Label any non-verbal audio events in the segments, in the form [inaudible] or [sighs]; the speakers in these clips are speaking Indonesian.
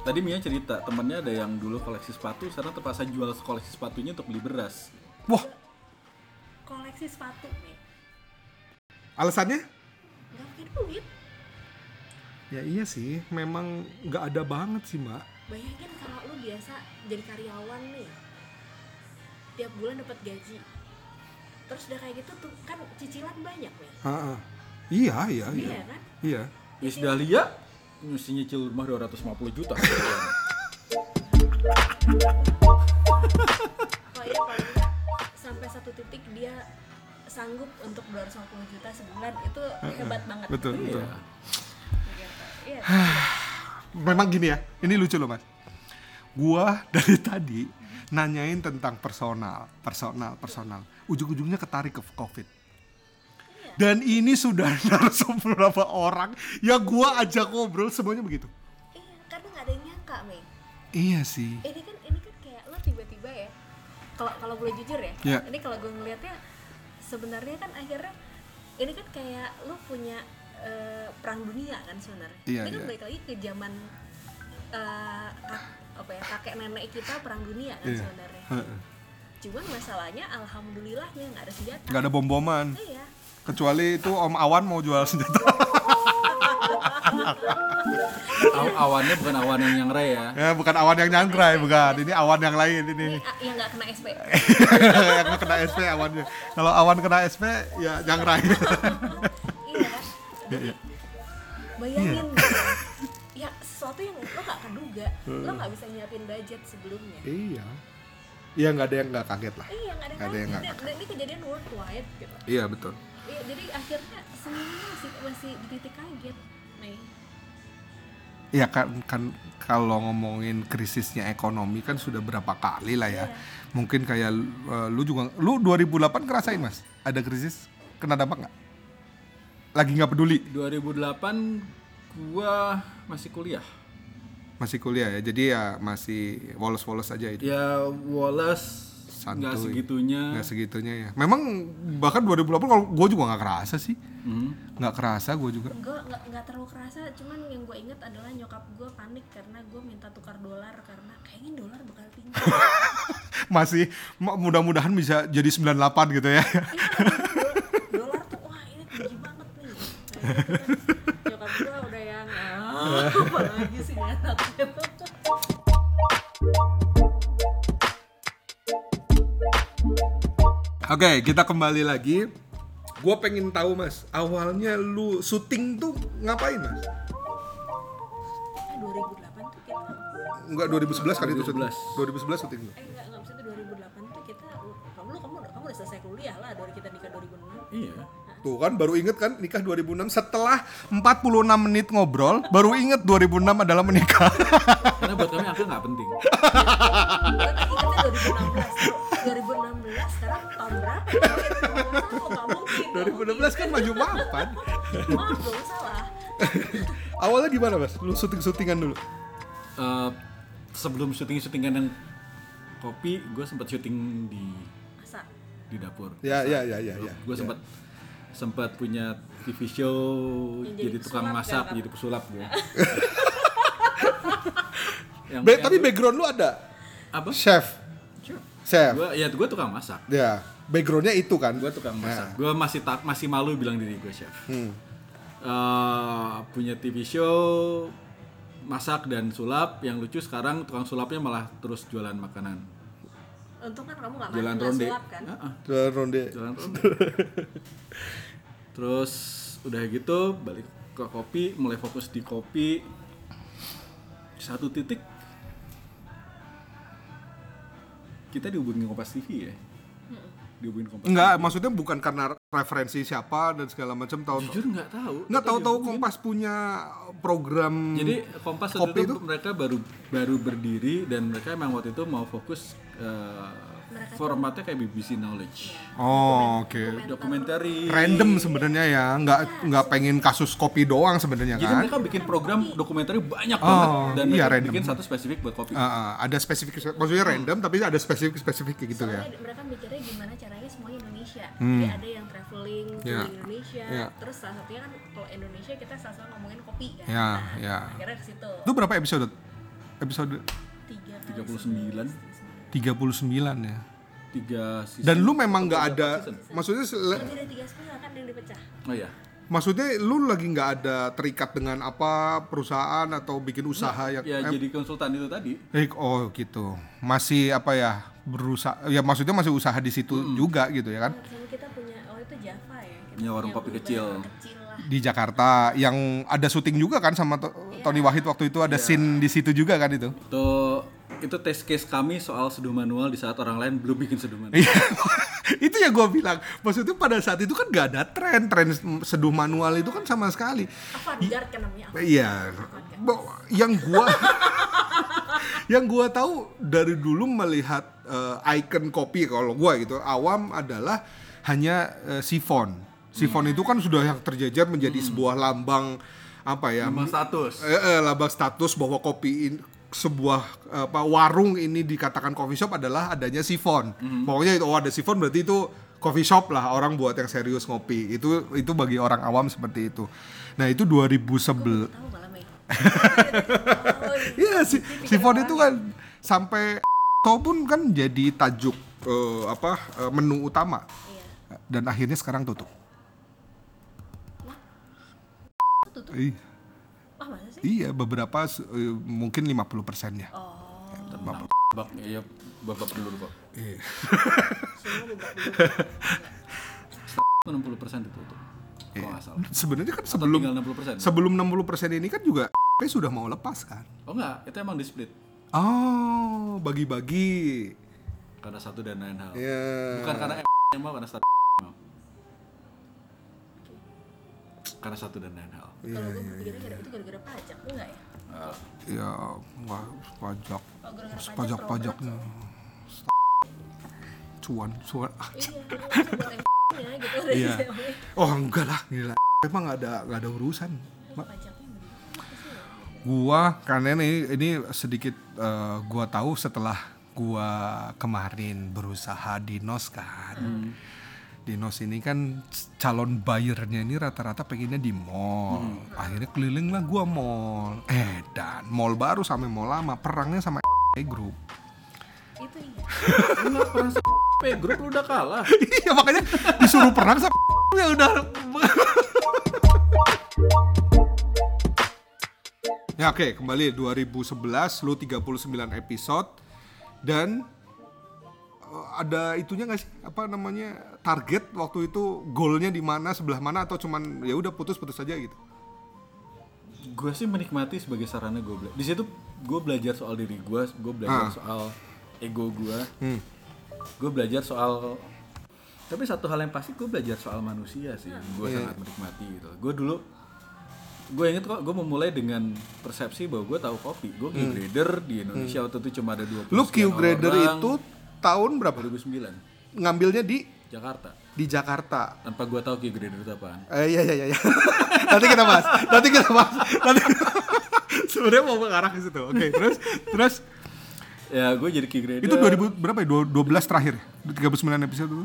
Tadi Mia cerita temennya ada yang dulu koleksi sepatu, sekarang terpaksa jual koleksi sepatunya untuk beli beras. Wah, koleksi sepatu nih alasannya? nggak pakai duit Ya iya sih, memang nggak ada banget sih mbak. bayangin biasa jadi karyawan nih tiap bulan dapat gaji terus udah kayak gitu tuh kan cicilan banyak nih Ha-ha. Iya, iya, iya. iya kan Iya. Miss Dahlia mesti nyicil rumah 250 juta. [laughs] oh iya enggak sampai satu titik dia sanggup untuk 250 juta sebulan itu hebat banget Betul, betul. Iya. Gitu. [sighs] iya Memang gini ya, ini lucu loh mas. Gua [laughs] dari tadi nanyain tentang personal, personal, personal. Ujung-ujungnya ketarik ke COVID. Dan ini sudah [laughs] narasumber beberapa orang yang gua ajak ngobrol semuanya begitu. iya karena nggak ada yang nyangka Mei Iya sih. ini kan ini kan kayak lo tiba-tiba ya kalau kalau boleh jujur ya Iya. ini kalau gue ngelihatnya sebenarnya kan akhirnya ini kan kayak lo punya eh, perang dunia kan sebenarnya Iya, ini kan iya. balik lagi ke zaman kak- apa ya kakek nenek kita perang dunia kan Iya. sebenarnya Heeh. cuman masalahnya alhamdulillahnya nggak ada senjata Nggak ada bom-boman. iya Kecuali itu Om Awan mau jual senjata. Aw- awannya bukan awan yang nyangrai ya. ya bukan awan yang nyangkrai, bukan. Ini awan yang lain ini. ini ah, yang nggak kena SP [laughs] yang kena SP awannya. Kalau awan kena SP ya nyangkrai. iya kan jadi bayangin gitu. ya sesuatu yang lo nggak keduga lo nggak bisa nyiapin budget sebelumnya iya. Iya nggak ada yang nggak kaget lah. iya nggak ada, yang nggak kaget. Dan ini kejadian worldwide gitu Iya betul. iya jadi akhirnya semuanya masih masih di titik kaget nih Iya kan kan kalau ngomongin krisisnya ekonomi kan sudah berapa kali lah ya. Iya. Mungkin kayak eh, lu juga lu 2008 ngerasain Mas? Ada krisis? Kena dampak nggak? Lagi nggak peduli? 2008 gua masih kuliah. Masih kuliah ya. Jadi ya masih wolos-wolos aja itu. Ya Santuy. nggak segitunya. Nggak segitunya ya. Memang bahkan 2008 kalau gue juga nggak kerasa sih. Hmm. Nggak kerasa gue juga. gue nggak terlalu kerasa cuman yang gue inget adalah nyokap gue panik karena gue minta tukar dolar karena kayaknya dolar bakal tinggi [laughs] Masih ma- mudah-mudahan bisa jadi 98 gitu ya. Iya, do- dolar tuh wah ini tinggi banget nih gitu kan. nyokap gue udah ah, apa lagi [laughs] sih gitu. Oke, kita kembali lagi. Gue pengen tahu mas, awalnya lu syuting tuh ngapain mas? eh 2008 tuh kita Enggak 2011 kali itu syuting. 2011. 2011 syuting lu. eh enggak enggak tuh 2008 tuh kita kamu lu kamu udah- kamu udah selesai kuliah lah dari kita nikah 2006 Iya. Tuh kan baru inget kan nikah 2006 setelah 46 menit ngobrol baru inget 2006 adalah menikah. [laughs] Karena buat kami angka nggak penting. Kan ingatnya 2016 2016 sekarang tahun berapa? Mungkin. 2016 kan maju mapan. Maaf dong salah. Awalnya gimana mas? Lu syuting-syutingan dulu. Eh, sebelum syuting-syutingan yang kopi, gue sempat syuting di Masa? di dapur. Ya ya ya ya ya. gue sempat sempat punya TV show jadi, jadi tukang masak kan? jadi pesulap gue. [laughs] yang, Be- tapi background lu ada apa? chef. Chef. Gua ya gue tukang masak. Ya, backgroundnya itu kan. Gue tukang Nah. masak. Gue masih tak masih malu bilang diri gue chef. Hmm. Eh, punya TV show masak dan sulap yang lucu sekarang tukang sulapnya malah terus jualan makanan Untung kan kamu nggak jalan ronde. sulap kan? Heeh, Jualan ronde. jalan ronde. [laughs] Terus udah gitu balik ke kopi mulai fokus di kopi. Satu titik kita dihubungin Kompas TV ya dihubungin Kompas Enggak, maksudnya bukan karena referensi siapa dan segala macam tahu. jujur nggak tahu Enggak Kita tahu-tahu. Kompas punya program Jadi Kompas waktu itu, itu? mereka baru baru berdiri dan mereka emang waktu itu mau fokus tuh formatnya kayak BBC Knowledge Oh, oke. dokumenter Random sebenarnya ya, nggak nggak pengen kasus kopi doang sebenarnya jadi kan. mereka bikin program dokumenter banyak Oh, banget dan iya, mereka random. bikin satu spesifik buat kopi Ah, ah, ada spesifik, maksudnya random tapi ada spesifik spesifik kayak gitu ya. soalnya mereka mikirnya gimana caranya semuanya Indonesia Hmm. jadi ada yang traveling Ya. keliling Indonesia Ya. terus salah satunya kan kalau Indonesia kita selalu ngomongin kopi kan Ya, Nah, ya. akhirnya ke situ Itu berapa episode? Episode tiga kali 39. 39 ya. Tiga season Dan lu memang nggak ada, season? maksudnya dari tiga sepuluh kan yang dipecah oh ya maksudnya lu lagi nggak ada terikat dengan apa perusahaan atau bikin usaha yang ya eh, jadi konsultan itu tadi eh, oh gitu. Masih apa ya? berusaha ya maksudnya masih usaha di situ juga gitu ya kan. sama kita punya oh itu Java ya kita Punya warung punya kopi kecil. kecil lah Di Jakarta yang ada syuting juga kan sama To- Tony Wahid waktu itu ada scene di situ juga kan itu. itu itu test case kami soal seduh manual di saat orang lain belum bikin seduh manual Iya, [laughs] itu yang gue bilang. Maksudnya pada saat itu kan gak ada tren, tren seduh manual itu kan sama sekali. avant-garde kan namanya Iya, Bo- yang gua [laughs] yang gua tahu dari dulu melihat eh, icon kopi kalau gua gitu awam adalah hanya eh, sifon. Sifon itu kan sudah yang terjejar menjadi sebuah lambang apa ya? Lambang status eh, eh, lambang status bahwa kopi in- sebuah apa warung ini dikatakan coffee shop adalah adanya sifon. Pokoknya itu oh ada sifon berarti itu coffee shop lah orang buat yang serius ngopi. Itu itu bagi orang awam seperti itu. Nah, itu 2011. tahu malah Mei oh, Iya, si, sifon itu kan sampai pun kan jadi tajuk eh, apa eh, menu utama iya dan akhirnya sekarang tutup. tutup Ih, ah masa sih Iya, beberapa eh, mungkin 50 persennya. oh ya babak dulu kok Iya. [laughs] semua 60 persen ditutup salah Sebenarnya kan sebelum tinggal 60 persen sebelum 60 persen ini kan juga [laughs] P sudah mau lepas kan. oh enggak itu emang di split Oh, bagi-bagi. karena satu dan lain hal Ya. bukan karena [laughs] M mau karena satu mau karena satu dan lain hal Iya, kalau gue pikirnya gara- itu gara-gara pajak enggak ya Nah, Ya, wah, pajak, oh gara-gara pajak pajak-pajaknya. Cuan, cuan. Ah, iya buat M-nya [laughs] gitu Iya. dari Oh enggak lah, gila. Emang nggak ada nggak ada urusan. Ma- pajaknya ya? Gua karena ini ini sedikit eh, gua tahu setelah gua kemarin berusaha di NOS kan. Di NOS ini kan calon buyernya ini rata-rata pengennya di mall. Akhirnya keliling lah gua mall. Eh dan mall baru sampai mall lama perangnya sama [laughs] grup. itu iya [laughs] enggak perang P [laughs] grup lu udah kalah Iya makanya disuruh perang sama ya udah. ya oke kembali 2011 lu 39 episode dan ada itunya nggak sih apa namanya target waktu itu goalnya di mana sebelah mana atau cuman ya udah putus-putus aja gitu. gue sih menikmati sebagai sarana gue belajar di situ gue belajar soal diri gue gue belajar Ah. soal ego gue Hmm. gue belajar soal tapi satu hal yang pasti gue belajar soal manusia sih gue Iya. sangat menikmati gitu gue dulu gue inget kok gue memulai dengan persepsi bahwa gue tahu kopi gue Q grader di Indonesia waktu itu cuma ada 20 Hmm. Lu Q grader orang. itu tahun berapa? 2009 Ngambilnya di Jakarta di Jakarta. tanpa gue tahu Q grader itu apaan Eh, iya iya iya. iya. [laughs] nanti kita bahas. Nanti kita bahas. Nanti [laughs] sebenarnya mau mengarah ke situ. Oke, terus terus ya gue jadi Q grader itu 2000 berapa ya? Dua- 12 terakhir. 39 episode dulu.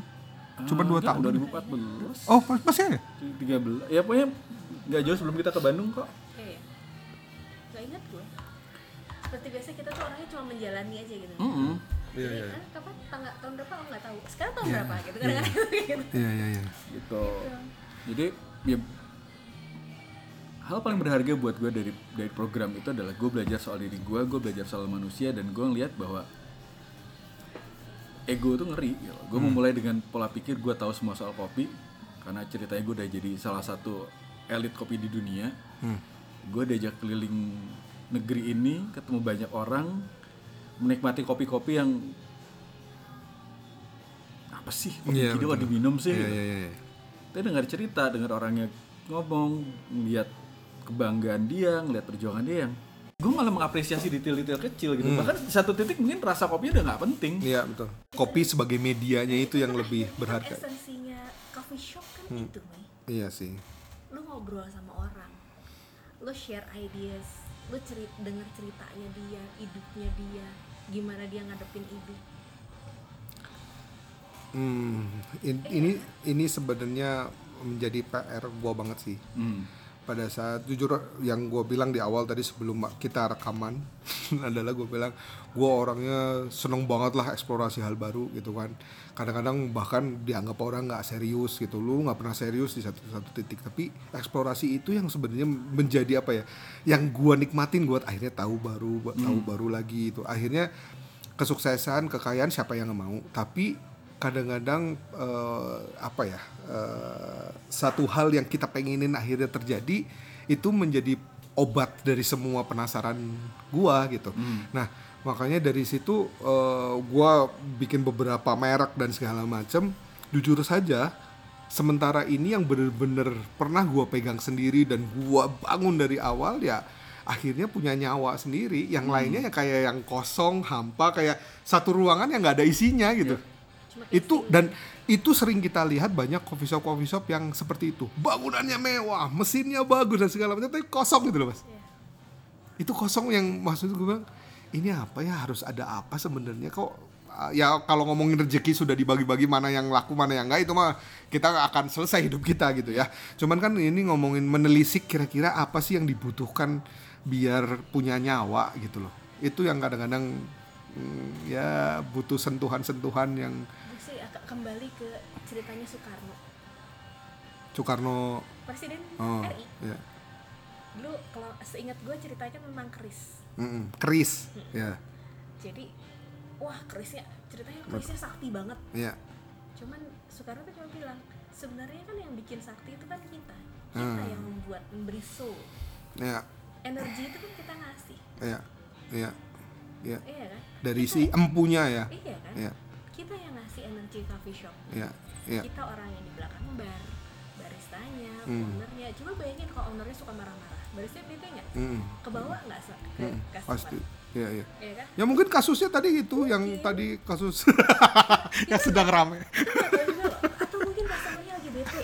Cuma 2 Enggak, tahun. 2014 Oh, pas masih ya? 13 ya pokoknya nggak jauh sebelum kita ke Bandung kok iya nggak ingat gue seperti biasa kita tuh orangnya cuma menjalani aja gitu Mm-mm. Iya, Jadi, iya. ah, kapan tanggal tahun berapa oh nggak tahu. Sekarang tahun berapa gitu kadang-kadang gitu. Iya iya iya. gitu. Jadi ya hal paling berharga buat gue dari dari program itu adalah gue belajar soal diri gue gue belajar soal manusia dan gue ngeliat bahwa ego itu ngeri gitu. gue memulai dengan pola pikir gue tahu semua soal kopi karena ceritanya gue udah jadi salah satu elit kopi di dunia. Gue diajak keliling negeri ini ketemu banyak orang menikmati kopi-kopi yang apa sih kopi Iya, gini kok betul. diminum sih Iya gitu. iya iya. Tapi dengar cerita, dengar orangnya ngomong, ngeliat kebanggaan dia, ngeliat perjuangan dia yang gue malah mengapresiasi detail-detail kecil gitu bahkan di satu titik mungkin rasa kopi udah nggak penting Iya betul. Kopi sebagai medianya itu yang lebih berharga. esensinya coffee shop kan Hmm. itu Mai Iya sih. lu ngobrol sama orang lu share ideas lu cerit dengar ceritanya dia hidupnya dia gimana dia ngadepin hidup Hmm, in- ini ini sebenarnya menjadi PR gua banget sih. Hmm. Pada saat jujur yang gua bilang di awal tadi sebelum kita rekaman [laughs] adalah gua bilang gua orangnya seneng banget lah eksplorasi hal baru gitu kan. Kadang-kadang bahkan dianggap orang nggak serius gitu. Lu nggak pernah serius di satu satu titik. Tapi eksplorasi itu yang sebenarnya menjadi apa ya? Yang gua nikmatin gua akhirnya tahu baru, tahu baru lagi itu. Akhirnya kesuksesan, kekayaan siapa yang mau. Tapi kadang-kadang eh, apa ya eh, satu hal yang kita pengenin akhirnya terjadi itu menjadi obat dari semua penasaran gua gitu. Nah makanya dari situ eh, gua bikin beberapa merek dan segala macam. Jujur saja sementara ini yang bener-bener pernah gua pegang sendiri dan gua bangun dari awal ya akhirnya punya nyawa sendiri. Yang lainnya ya kayak yang kosong hampa kayak satu ruangan yang nggak ada isinya gitu itu dan itu sering kita lihat banyak coffee shop coffee shop yang seperti itu. Bangunannya mewah mesinnya bagus dan segala macam tapi kosong gitu loh mas. Iya. itu kosong yang maksud gue bilang ini apa ya? Harus ada apa sebenarnya? Kok uh, ya kalau ngomongin rezeki sudah dibagi-bagi mana yang laku mana yang enggak itu mah kita akan selesai hidup kita gitu ya. Cuman kan ini ngomongin menelisik kira-kira apa sih yang dibutuhkan biar punya nyawa gitu loh. Itu yang kadang-kadang ya butuh sentuhan-sentuhan yang gue sih agak kembali ke ceritanya Soekarno. Soekarno presiden oh RI ya. Dulu kalau seingat gue ceritanya tentang keris. Mm-mm. keris ya. Jadi wah kerisnya ceritanya kerisnya sakti banget. Ya. Cuman Soekarno tuh cuma bilang sebenarnya kan yang bikin sakti itu kan kita. Kita Hmm. yang membuat memberi soul. Ya. Energi itu kan kita ngasih. Ya. Ya ya iya kan? Dari Kita- si empunya ya? Iya kan? Ya kita yang ngasih energi coffee shop. Ya ya kita orang yang di belakang bar baristanya Hmm. ownernya. Coba bayangin kalau ownernya suka marah-marah. Barista bete nggak? Mm. kebawa nggak se- ke Mm. customer? Pasti. Ya ya iya kan? Ya mungkin kasusnya tadi itu yang tadi kasus [laughs] yang sedang rame. atau mungkin customernya lagi bete.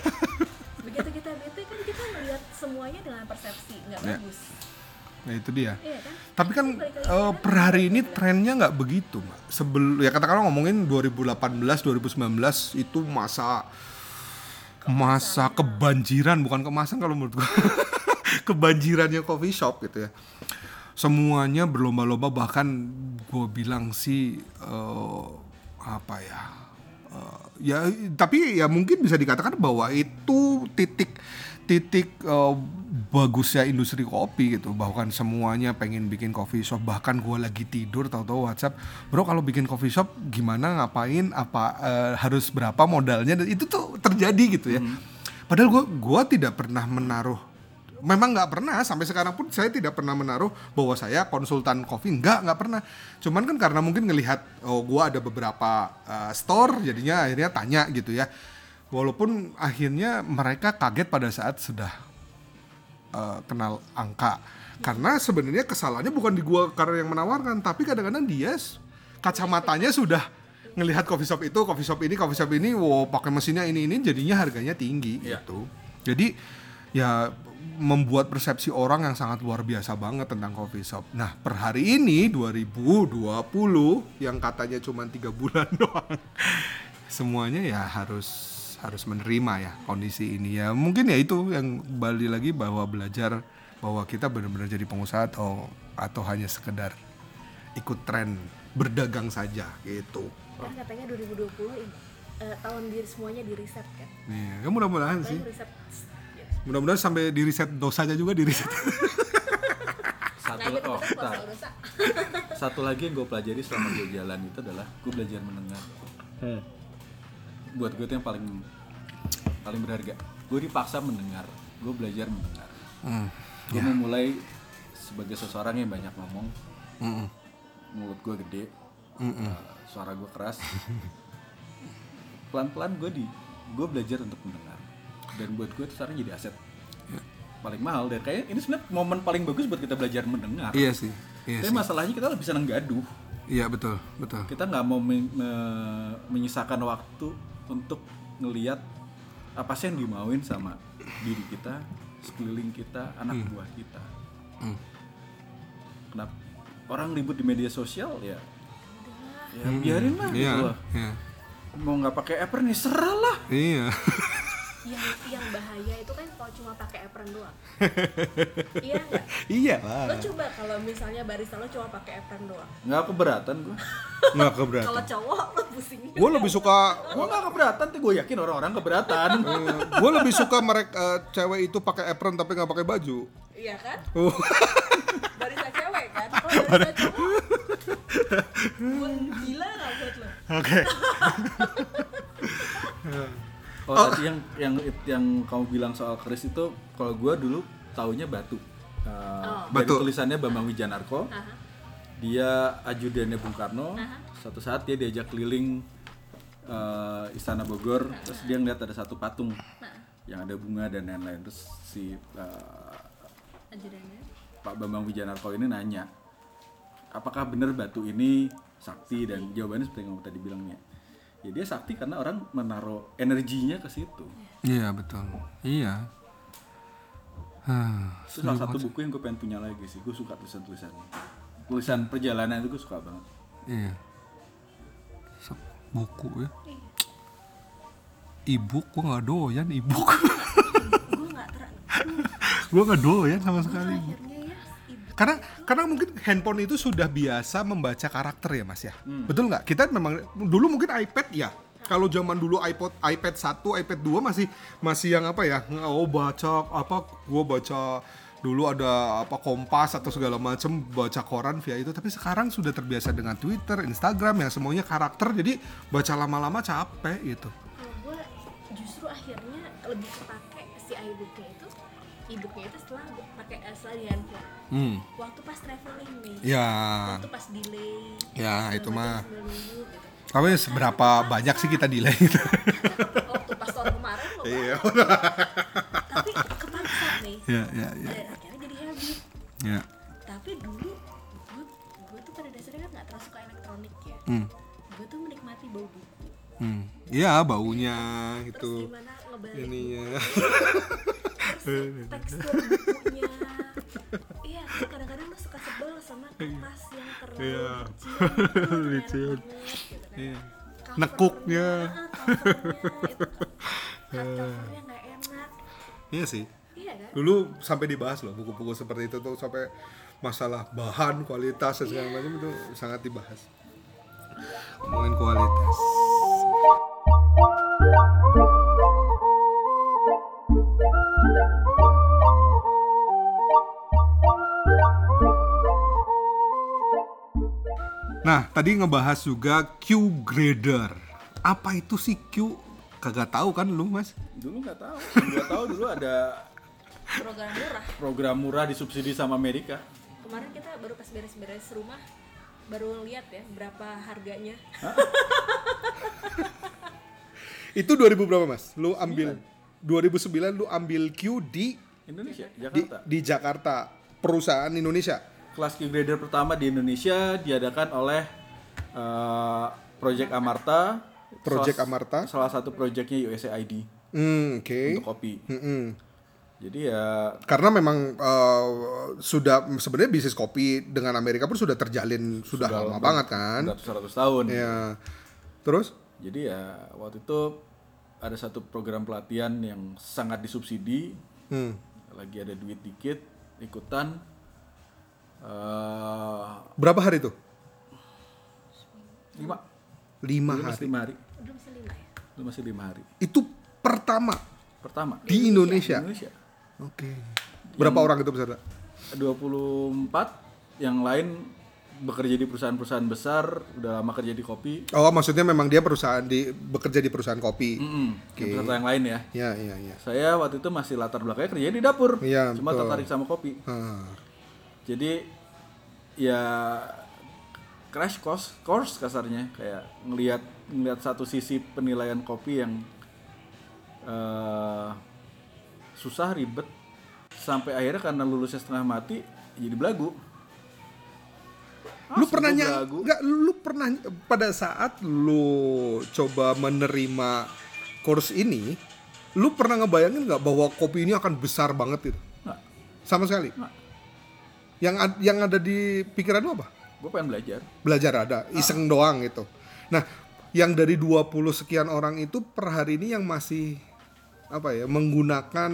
Begitu kita bete kan kita melihat semuanya dengan persepsi. Nggak Ya. bagus nah itu dia. Iya kan? Tapi kan kan? per hari ini trennya nggak begitu mbak. Sebelum ya katakanlah ngomongin 2018 2019 itu masa masa kebanjiran bukan kemasan kalau menurut gua. [laughs] Kebanjirannya coffee shop gitu ya. Semuanya berlomba-lomba bahkan gue bilang sih eh, apa ya eh, ya tapi ya mungkin bisa dikatakan bahwa itu titik titik eh, bagusnya industri kopi gitu. Bahkan semuanya pengen bikin coffee shop. Bahkan gue lagi tidur tahu-tahu WhatsApp bro kalau bikin coffee shop gimana ngapain apa eh, harus berapa modalnya? Dan itu tuh terjadi gitu ya. Padahal gue gua tidak pernah menaruh memang nggak pernah sampai sekarang pun saya tidak pernah menaruh bahwa saya konsultan kopi nggak nggak pernah. Cuman kan karena mungkin ngelihat oh gua ada beberapa uh, store jadinya akhirnya tanya gitu ya walaupun akhirnya mereka kaget pada saat sudah uh, kenal angka karena sebenarnya kesalahannya bukan di gua karena yang menawarkan tapi kadang-kadang dia kacamatanya sudah ngelihat coffee shop itu coffee shop ini coffee shop ini wow pakai mesinnya ini ini jadinya harganya tinggi Iya. gitu jadi ya membuat persepsi orang yang sangat luar biasa banget tentang coffee shop. Nah, per hari ini 2020 yang katanya cuma tiga bulan [laughs] doang. Semuanya ya harus harus menerima ya kondisi ini ya. Mungkin ya itu yang balik lagi bahwa belajar bahwa kita benar-benar jadi pengusaha atau atau hanya sekedar ikut tren berdagang saja gitu. kan katanya 2020 ini eh, tahun diri semuanya di riset kan Nih, ya mudah-mudahan sih. Riset ya. Mudah-mudahan sampai di riset dosanya juga di riset. satu Nah, oh, bentar. satu lagi yang gue pelajari selama gue jalan itu adalah gue belajar mendengar buat gue itu yang paling paling berharga. Gue dipaksa mendengar gue belajar mendengar. Gue memulai sebagai seseorang yang banyak ngomong. Mulut gue gede. Uh, suara gue keras. Pelan pelan gue di gue belajar untuk mendengar. Dan buat gue itu sekarang jadi aset. Paling mahal. Dan kayak ini sebenarnya momen paling bagus buat kita belajar mendengar. Iya sih. Iya Tapi sih. masalahnya kita lebih seneng gaduh. Iya betul, betul. Kita nggak mau men- me- menyisakan waktu untuk ngeliat apa sih yang dimauin sama diri kita, sekeliling kita, anak buah kita. Hmm. Kenapa orang ribut di media sosial ya? Ya biarin lah Hmm. Iya, gitu loh. iya. Mau nggak pakai apron nih serah lah. Iya. [laughs] yang yang bahaya itu kan kalau cuma pakai apron doang [laughs] iya nggak iya lo lah. coba kalau misalnya barista lo cuma pakai apron doang Nggak keberatan gue. [laughs] Nggak keberatan. kalau cowok lo pusing Gue lebih suka Gue nggak keberatan, tuh gue yakin orang-orang keberatan. [laughs] gue lebih suka mereka cewek itu pakai apron tapi nggak pakai baju. iya kan barista cewek kan kalau barista cowok gila nggak buat lo Oke. Oh, tadi yang yang yang kamu bilang soal keris itu, kalau gue dulu taunya batu. Uh, Oh. dari Batu. tulisannya Bambang Wijanarko. Aha. Dia ajudannya Bung Karno. Suatu saat dia diajak keliling uh, Istana Bogor, terus dia ngeliat ada satu patung yang ada bunga dan lain-lain. Terus si uh, ajudannya Pak Bambang Wijanarko ini nanya, apakah benar batu ini sakti dan jawabannya seperti yang kamu tadi bilangnya. Ya dia sakti karena orang menaruh energinya ke situ. Iya betul. Iya. Hah, Itu salah satu buku yang gue pengen punya lagi sih. Gue suka tulisan-tulisan. Tulisan perjalanan itu gue suka banget. Iya. Buku ya. Ebook gue nggak doyan nggak ter [laughs] gue nggak doyan sama sekali. Ya Karena karena mungkin handphone itu sudah biasa membaca karakter ya mas ya. Betul nggak? Kita memang dulu mungkin iPad ya. Kalau zaman dulu iPod iPad 1, iPad 2 masih masih yang apa ya? Oh baca apa? Gua baca dulu ada apa Kompas atau segala macam baca koran via itu tapi sekarang sudah terbiasa dengan Twitter, Instagram yang semuanya karakter jadi baca lama-lama capek gitu. gue justru akhirnya lebih kepake si iBooknya itu e-booknya itu setelah pakai setelah di handphone Hmm. waktu pas traveling nih Ya. waktu pas delay Ya, itu mah. gitu Tapi seberapa banyak sih kita delay gitu. waktu pas tahun kemarin lo Iya. tapi kepaksa nih Ya, ya, ya. dan akhirnya jadi habit Ya. tapi dulu gue gue tuh pada dasarnya kan nggak terlalu suka elektronik ya Hmm. gue tuh menikmati bau buku Hmm. Iya, baunya terus gitu. gimana ngebalik Ininya. Tekstur bukunya iya kadang-kadang lo suka sebel sama kertas yang terlalu Iya. Licin. gitu kan. Iya. Nekuknya. ah, covernya itu covernya nggak enak Iya sih. iya kan Dulu sampai dibahas loh buku-buku seperti itu tuh sampai masalah bahan, kualitas dan segala macam itu sangat dibahas. Ngomongin kualitas. Nah, tadi ngebahas juga Q grader. Apa itu sih Q? Kagak tahu kan lu, Mas? Dulu nggak tahu. Gue tahu dulu ada program murah program murah disubsidi sama Amerika. kemarin kita baru pas beres-beres rumah baru lihat ya berapa harganya [laughs] Itu 2000 berapa, Mas? Lu ambil 2009 lu ambil Q di Indonesia, di, Jakarta. di Jakarta, perusahaan Indonesia. Kelas Q grader pertama di Indonesia diadakan oleh eh, Project Amarta. Project Salah- Amarta. Salah satu projectnya USAID Hmm, oke. untuk kopi. Mm-mm. Jadi ya Karena memang eh, sudah sebenarnya bisnis kopi dengan Amerika pun sudah terjalin sudah, lama ber- banget kan. ratus-ratus tahun. Ya. Terus? Jadi ya waktu itu ada satu program pelatihan yang sangat disubsidi. Hmm. Lagi ada duit dikit, ikutan. eh Berapa hari itu? lima, Lima Dulu masih hari. lima hari. udah masih lima ya Itu masih lima hari. Itu pertama Pertama di Indonesia. Indonesia. Oke. Berapa orang itu peserta? 24 yang lain bekerja di perusahaan-perusahaan besar, udah lama kerja di kopi. Oh, maksudnya memang dia perusahaan di bekerja di perusahaan kopi. Mm-mm, yang peserta yang lain ya. Ya, ya, ya. Saya waktu itu masih latar belakangnya kerja di dapur. Iya, Cuma betul. tertarik sama kopi. Ah. Jadi ya crash course, course kasarnya kayak ngelihat ngelihat satu sisi penilaian kopi yang eh, susah ribet sampai akhirnya karena lulusnya setengah mati jadi belagu lu Asli pernah nyang belagu. nggak lu pernah pada saat lu coba menerima course ini lu pernah ngebayangin nggak bahwa kopi ini akan besar banget gitu Nggak. sama sekali? Nggak. yang ad- yang ada di pikiran lu apa? Gue pengen belajar. Belajar ada iseng doang gitu. Nah yang dari 20 sekian orang itu per hari ini yang masih apa ya menggunakan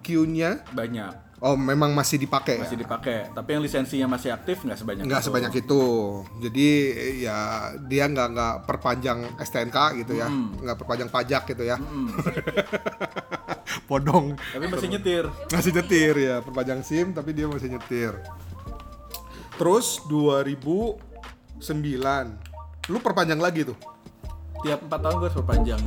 Q-nya banyak oh memang masih dipakai masih ya? dipakai tapi yang lisensinya masih aktif nggak sebanyak nggak itu. sebanyak itu. Jadi ya dia nggak nggak perpanjang STNK gitu ya. Nggak perpanjang pajak gitu ya. Hmm. [laughs] podong. Tapi masih nyetir. Masih nyetir ya. Perpanjang SIM tapi dia masih nyetir. Terus 2009 lu perpanjang lagi tuh? Tiap empat tahun gue harus perpanjang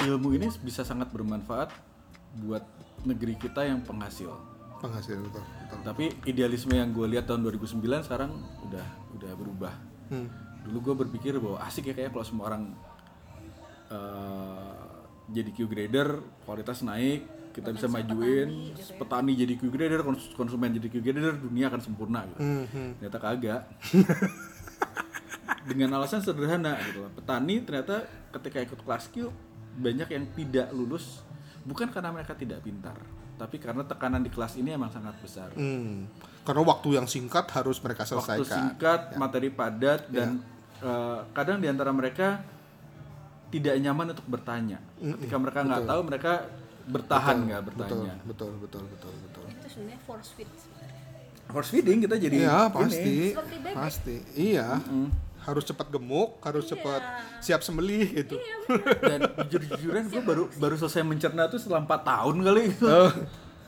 ilmu ini bisa sangat bermanfaat buat negeri kita yang penghasil penghasil betul, betul. tapi idealisme yang gue lihat tahun 2009 sekarang udah udah berubah Hmm. dulu gue berpikir bahwa asik ya kayak kalau semua orang eh, jadi Q grader kualitas naik kita bisa majuin petani, jadi Q grader kons- konsumen jadi Q grader dunia akan sempurna gitu Hmm, hmm. ternyata kagak [laughs] dengan alasan sederhana gitu petani ternyata ketika ikut kelas Q banyak yang tidak lulus bukan karena mereka tidak pintar tapi karena tekanan di kelas ini emang sangat besar. Hmm. Karena waktu yang singkat harus mereka waktu selesaikan. singkat materi padat dan eh, kadang di antara mereka tidak nyaman untuk bertanya. Ketika mereka nggak tahu mereka bertahan nggak Betul, bertanya. Betul, betul, betul, betul. itu sebenarnya force fit sebenarnya force feeding kita jadi Iya, ini. pasti. Bebek. Pasti. Iya. Harus cepat gemuk, harus cepat siap sembelih gitu. [laughs] dan jujur-jujuran gue baru baru selesai mencerna tuh setelah 4 tahun kali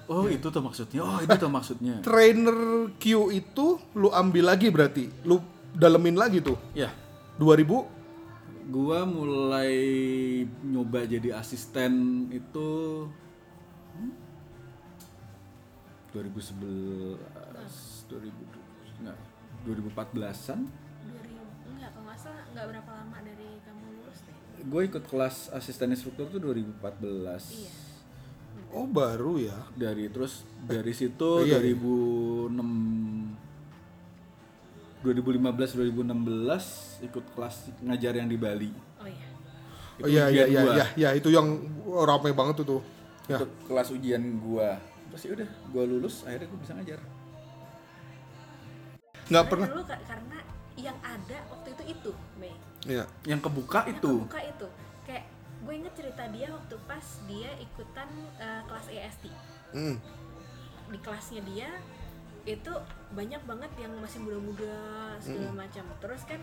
oh itu tuh maksudnya oh itu tuh maksudnya Trainer Q itu lu ambil lagi berarti. Lu dalemin lagi tuh. ya 2000 gua mulai nyoba jadi asisten itu hmm, 2011 2000 enggak 2014an 2000 enggak kalau nggak berapa lama dari kamu lulus deh gue ikut kelas asisten instruktur tuh 2014 iya Oh, baru ya. dari terus dari situ Iya, 2006 2015 2016 ikut kelas ngajar yang di Bali oh iya Oh iya iya iya iya ya, itu yang ramai banget tuh tuh. Ya. Itu kelas ujian gua terus ya udah gua lulus akhirnya gua bisa ngajar Nggak pernah. dulu ka- karena yang ada waktu itu itu Mei Iya. yang kebuka yang itu kebuka itu kayak gue inget cerita dia waktu pas dia ikutan eh, kelas EST Hmm. di kelasnya dia itu banyak banget yang masih muda-muda segala macam terus kan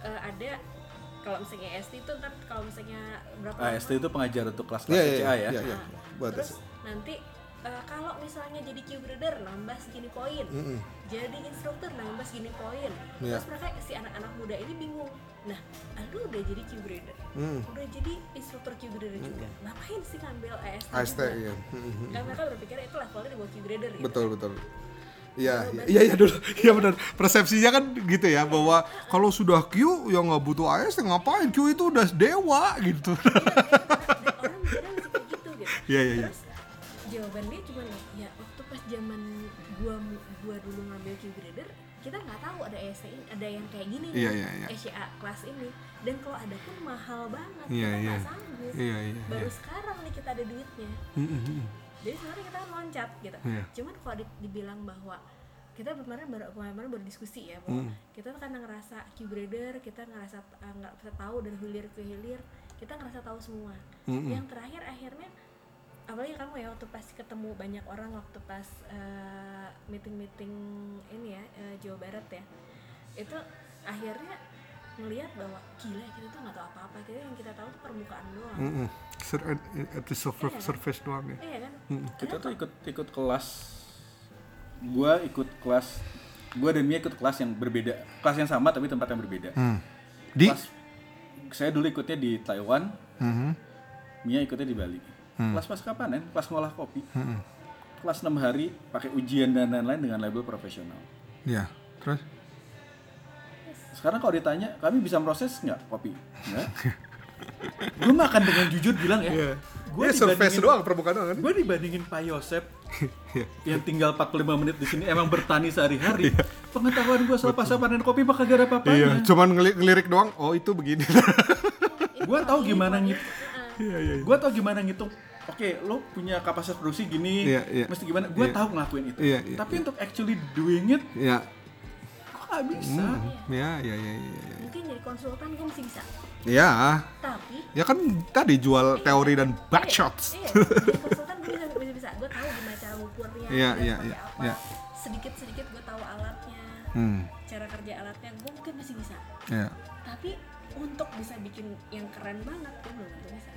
eh, ada kalau misalnya EST itu kan kalau misalnya berapa AST itu pengajar untuk kelas kelas Iya iya CCA iya. ya iya, iya. Buat terus nanti eh, kalau misalnya jadi Q grader nambah segini poin Mm-mm. jadi instruktur nambah segini poin Iya. terus mereka si anak-anak muda ini bingung nah aduh udah jadi Q grader Hmm. udah jadi instruktur Q grader juga ngapain sih ngambil AST, AST iya. Hmm. kan mereka berpikir itu levelnya di bawah Q grader gitu Betul betul. Iya, iya, iya, iya dulu, iya benar. Persepsinya kan gitu ya, bahwa kalau sudah Q yang nggak butuh AS, ya ngapain? Q itu udah dewa gitu. Iya, orang mikirnya gitu gitu [laughs] Iya, iya, iya. terus jawaban dia cuma ya waktu pas zaman gua gua dulu ngambil Q grader kita nggak tahu ada ESC ini ada yang kayak gini Iya, nih iya, iya. SCA kelas ini dan kalau ada pun mahal banget Iya, kita iya. nggak sanggup Iya, iya, baru iya. sekarang nih kita ada duitnya jadi sebenarnya kita kan loncat gitu Iya. cuman kalau di- dibilang bahwa kita kemarin baru kemarin baru diskusi ya bahwa Hmm. kita karena ngerasa Q grader kita ngerasa uh, nggak bisa tahu dari hilir ke hilir kita ngerasa tahu semua Mm-mm. yang terakhir akhirnya apalagi kamu ya waktu pas ketemu banyak orang waktu pas uh, meeting-meeting ini ya uh, Jawa Barat ya. Itu akhirnya ngelihat bahwa gila kita tuh nggak tahu apa-apa. Kita yang kita tahu tuh permukaan doang. Mm-mm. Sur- At the surface, surface doang ya. iya kan? Kita tuh ikut ikut kelas. Gua ikut kelas gua dan Mia ikut kelas yang berbeda. Kelas yang sama tapi tempat yang berbeda. Hmm. Di? kelas saya dulu ikutnya di Taiwan. Mhm. Mia ikutnya di Bali kelas pas kapan kelas ngolah kopi Mhm. kelas 6 hari pakai ujian dan lain-lain dengan label profesional Ya, terus? sekarang kalau ditanya kami bisa proses nggak kopi nggak gue makan dengan jujur bilang ya Iya. gue Gue surface doang, permukaan doang kan? gue dibandingin Pak Yosep [laughs] Iya. yang tinggal 45 menit di sini emang bertani sehari-hari pengetahuan gue soal pasar panen kopi mah kagak ada Iya, apa-apanya cuman ngeli- ngelirik doang. Oh, itu begini. [laughs] gue tahu gimana ngit Iya, iya. gue tahu gimana ngitung oke lo punya kapasitas produksi gini Iya, iya. mesti gimana gue Iya. tahu ngelakuin itu Iya, iya, tapi untuk actually doing it Ya. kok gak bisa Ya, ya, ya, ya, ya. mungkin jadi konsultan gue mesti bisa Ya, tapi ya kan tadi jual teori dan backshots. iya [laughs] jadi konsultan gue bisa bisa bisa gue tahu gimana cara ngukurnya Iya, iya, iya, apa iya. sedikit sedikit gue tahu alatnya Hmm, cara kerja alatnya gue mungkin masih bisa ya. tapi untuk bisa bikin yang keren banget gue belum tentu bisa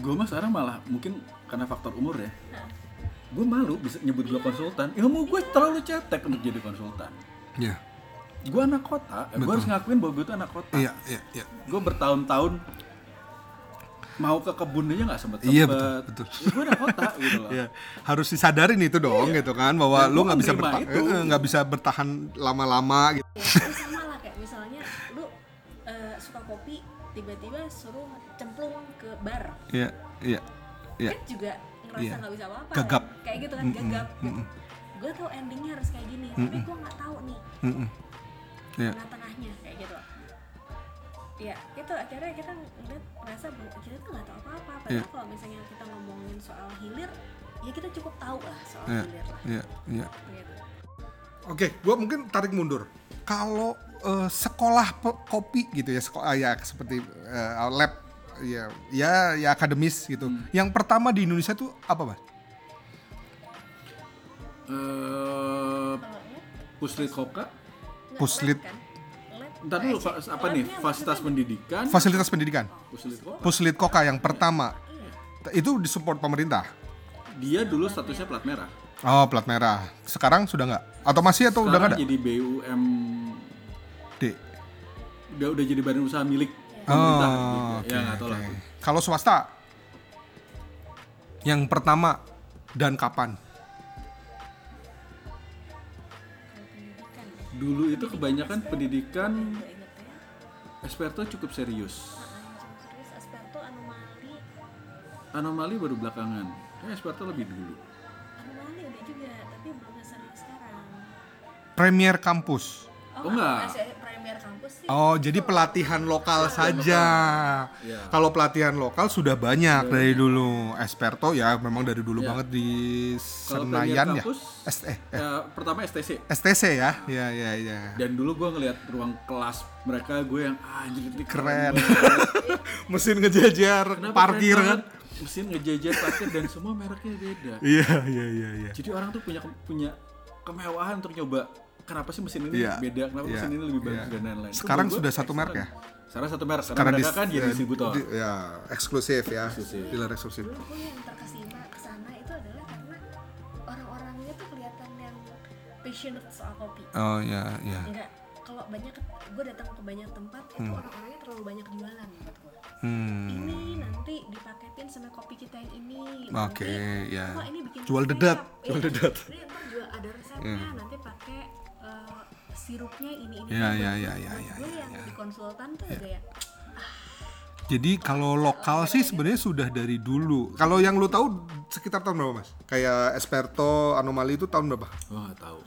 gue mah sekarang malah mungkin karena faktor umur ya gue malu bisa nyebut gue konsultan ilmu gue terlalu cetek untuk jadi konsultan Ya. gue anak kota gue harus ngakuin bahwa gue tuh anak kota Iya, iya, iya. gue bertahun-tahun mau ke kebun aja nggak sempet sempet Iya, betul, betul. gue anak kota gitu loh Ya, harus disadarin itu dong gitu kan bahwa Dan lu nggak bisa bertahan itu. eh, nggak bisa bertahan lama-lama gitu. ya sama lah kayak misalnya lu eh, suka kopi tiba-tiba suruh cemplung ke bar Iya, iya. Iya. kan juga ngerasa Iya. nggak bisa apa-apa Gagap. kan? kayak gitu kan gagap gitu. gue tau endingnya harus kayak gini tapi gue nggak tahu nih Mm-mm. Iya. tengah-tengahnya kayak gitu ya itu akhirnya kita ngeliat merasa bahwa kita tuh nggak tahu apa-apa padahal Iya. kalau misalnya kita ngomongin soal hilir ya kita cukup tahu lah soal Iya, hilir lah iya, iya. gitu Oke, gua mungkin tarik mundur. Kalau eh, sekolah kopi gitu ya, sekolah ya seperti eh, lab ya ya ya akademis gitu. Yang pertama di Indonesia tuh apa, Mas? Eh, kalau lab puslit koka Puslit. lab kan dulu eh, apa nih fasilitas pendidikan Fasilitas pendidikan. puslit koka Puslit Koka yang pertama. iya. Itu disupport pemerintah. dia dulu statusnya plat merah Oh, plat merah. Sekarang sudah nggak? Atau masih atau udah nggak sekarang ada? jadi BUM. Udah udah jadi badan usaha milik pemerintah Oh, gitu. oke, ya nggak tahu lah oke. Kalau swasta yang pertama dan kapan? ya dulu itu kebanyakan pendidikan ya Esperto cukup serius yang cukup serius Asperto anomali anomali baru belakangan ya Esperto lebih dulu anomali udah juga tapi belum sekarang Premier Kampus. Oh, enggak. Kampus sih Oh, jadi pelatihan lokal saja. Ya. Kalau pelatihan lokal sudah banyak dari dulu. Esperto ya memang dari dulu Ya. banget di Kalau Senayan ya. S- eh, ya, pertama STC STC ya. Ya ya ya. dan dulu gue ngeliat ruang kelas mereka gue yang ah, anjir ini Keren. [laughs] banget." Mesin ngejajar, Kenapa parkir keren kan. mesin ngejajar parkir dan semua mereknya beda Iya iya iya iya. jadi orang tuh punya punya kemewahan untuk nyoba kenapa sih mesin ini Iya. beda kenapa Iya. mesin ini lebih bagus Iya. dan lain-lain Sekarang gue sudah satu merek ya? sekarang satu merek karena Sekarang mereka dis- kan jadi ya, distributor di- ya, eksklusif ya. Eksklusif. Dealer eksklusif. dulu gue yang terkesima ke sana itu adalah karena orang-orangnya tuh kelihatan yang passionate soal kopi Oh ya ya. enggak kalau banyak gue datang ke banyak tempat itu orang-orangnya terlalu banyak jualan menurut gue Hmm. ini nanti dipaketin sama kopi kita yang ini Oke, nanti, ya. oh, ini bikin Jual resep. dedat, Iya, jual dedat. ini ntar jual ada resepnya nanti pakai eh, sirupnya ini ini Ya, ya, ya, ya, ya, gue ya, yang di konsultan tuh agak ya Jadi kalau lokal sih sebenarnya sudah dari dulu. Kalau yang lu tahu sekitar tahun berapa, Mas? Kayak Esperto, Anomali itu tahun berapa? gue nggak tahu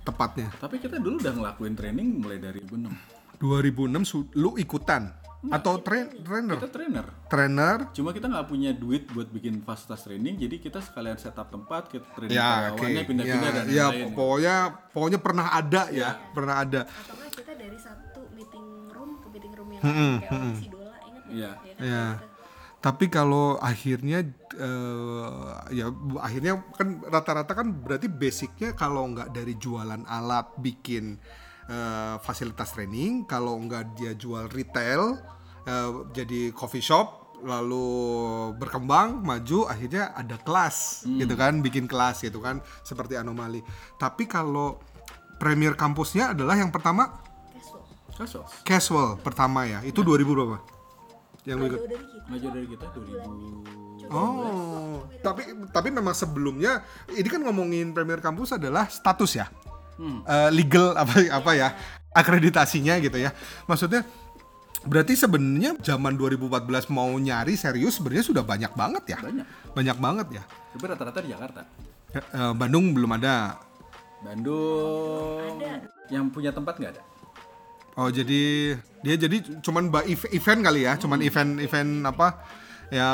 Tepatnya. tapi kita dulu udah ngelakuin training mulai dari 2006 2006 su- lu ikutan atau train trainer? kita trainer Trainer. cuma kita nggak punya duit buat bikin fasilitas training jadi kita sekalian setup tempat kita training Ya, karyawannya pindah-pindah Ya, dan ya, lain-lain pokoknya pokoknya pernah ada ya, pernah ada. atau kita dari satu meeting room ke meeting room yang lain kayak orang Sidola inget ya? Iya. kan? Ya. Tapi kalau akhirnya eh, ya akhirnya kan rata-rata kan berarti basicnya kalau nggak dari jualan alat bikin eh, fasilitas training, kalau nggak dia jual retail eh, jadi coffee shop lalu berkembang maju akhirnya ada kelas gitu kan bikin kelas gitu kan seperti anomali. Tapi kalau premier kampusnya adalah yang pertama? Casual. Kasus casual pertama ya. Itu 2000 berapa? Yang jauh dari kita. Jauh dari kita 2000 Oh, tapi tapi memang sebelumnya ini kan ngomongin Premier Kampus adalah status ya, Hmm. Eh, legal apa apa ya, akreditasinya gitu ya. Maksudnya Berarti sebenarnya zaman 2014 mau nyari serius sebenarnya sudah banyak banget ya. Banyak. Banyak banget ya. Tapi rata-rata di Jakarta. Ya, eh, Bandung belum ada. Bandung Ada. yang punya tempat nggak ada. Oh jadi dia jadi cuman event kali ya, cuman event-event apa ya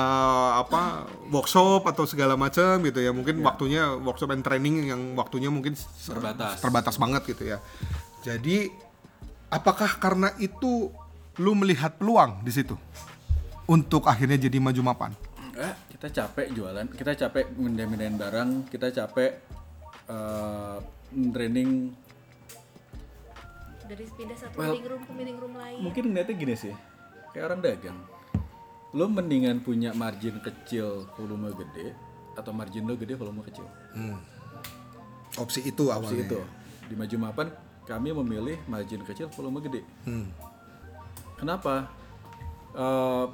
apa workshop atau segala macam gitu ya. Mungkin waktunya workshop and training yang waktunya mungkin Terbatas. terbatas banget gitu ya. Jadi apakah karena itu lu melihat peluang di situ untuk akhirnya jadi maju mapan? Eh, kita capek jualan, kita capek mindahin barang, kita capek eh, training. dari pindah satu Well, meeting room ke meeting room lain Mungkin ngeliatnya gini sih, kayak orang dagang. Lo mendingan punya margin kecil, volume gede, atau margin lo gede, volume kecil. Opsi itu Opsi itu. Di Maju Mapan, kami memilih margin kecil, volume gede. Hmm. Kenapa? Eh,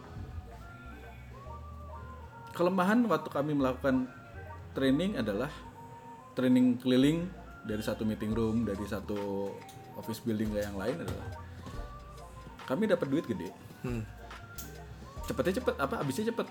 kelemahan waktu kami melakukan training adalah training keliling dari satu meeting room, dari satu office building ke yang lain adalah kami dapat duit gede. Cepetnya cepet, apa habisnya cepet.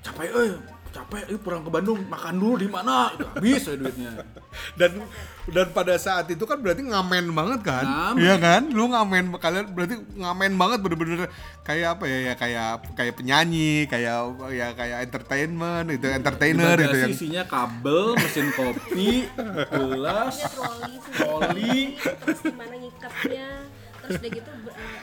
Capek, eh, capek, eh, pulang ke Bandung, makan dulu di mana? Habis ya duitnya. [laughs] dan dan pada saat itu kan berarti ngamen banget kan Ngamen. Iya kan lu ngamen kalian berarti ngamen banget bener-bener kayak apa ya ya kayak kayak penyanyi kayak ya kayak entertainment itu entertainer itu yang isinya kabel, mesin kopi, gelas, Punya troli terus gimana ngikatnya terus udah gitu eh,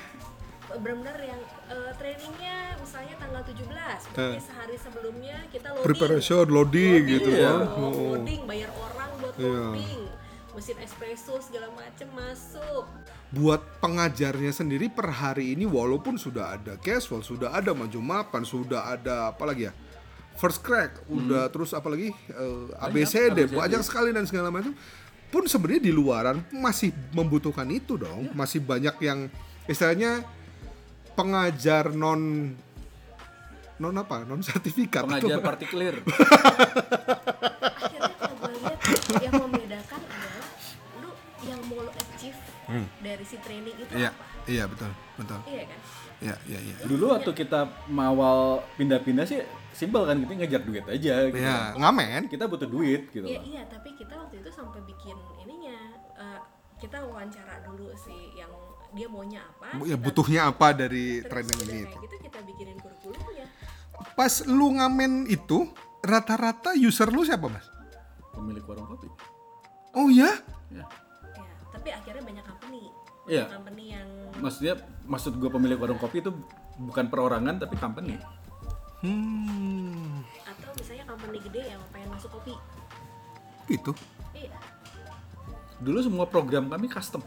benar-benar yang eh, trainingnya misalnya tanggal 17 berarti sehari sebelumnya kita loading. Preparation loading gitu Iya. kan. Dong, Oh. loading bayar orang buat loading. Mesin espresso segala macem masuk. Buat pengajarnya sendiri per hari ini walaupun sudah ada casual sudah ada maju mapan sudah ada apa lagi ya? First crack udah terus apalagi eh, ABCD ABCD. banyak sekali dan segala macam pun sebenarnya di luaran masih membutuhkan itu dong. Masih banyak yang istilahnya pengajar non non apa? Non sertifikat. Pengajar [laughs] atau- partikelir. akhirnya kalau gue lihat yang membedakan adalah lu yang mau lu achieve dari si training itu iya apa? iya betul betul. Iya kan? Iya iya iya. Dulu waktu kita mawal pindah-pindah sih simpel kan kita ngejar duit aja gitu. Iya, ngamen. Kita butuh duit gitu. Iya iya tapi kita waktu itu sampai bikin ininya eh, kita wawancara dulu sih yang dia maunya apa ya butuhnya apa dari terus training ini kayak itu gitu kita bikinin kurikulumnya pas lu ngamen itu rata-rata user lu siapa mas? Pemilik warung kopi. Oh ya? Ya. ya tapi akhirnya banyak company Iya. banyak company yang Maksudnya maksud gue pemilik warung kopi itu bukan perorangan tapi company. Hmm, atau misalnya company gede yang pengen masuk kopi itu. iya Dulu semua program kami custom.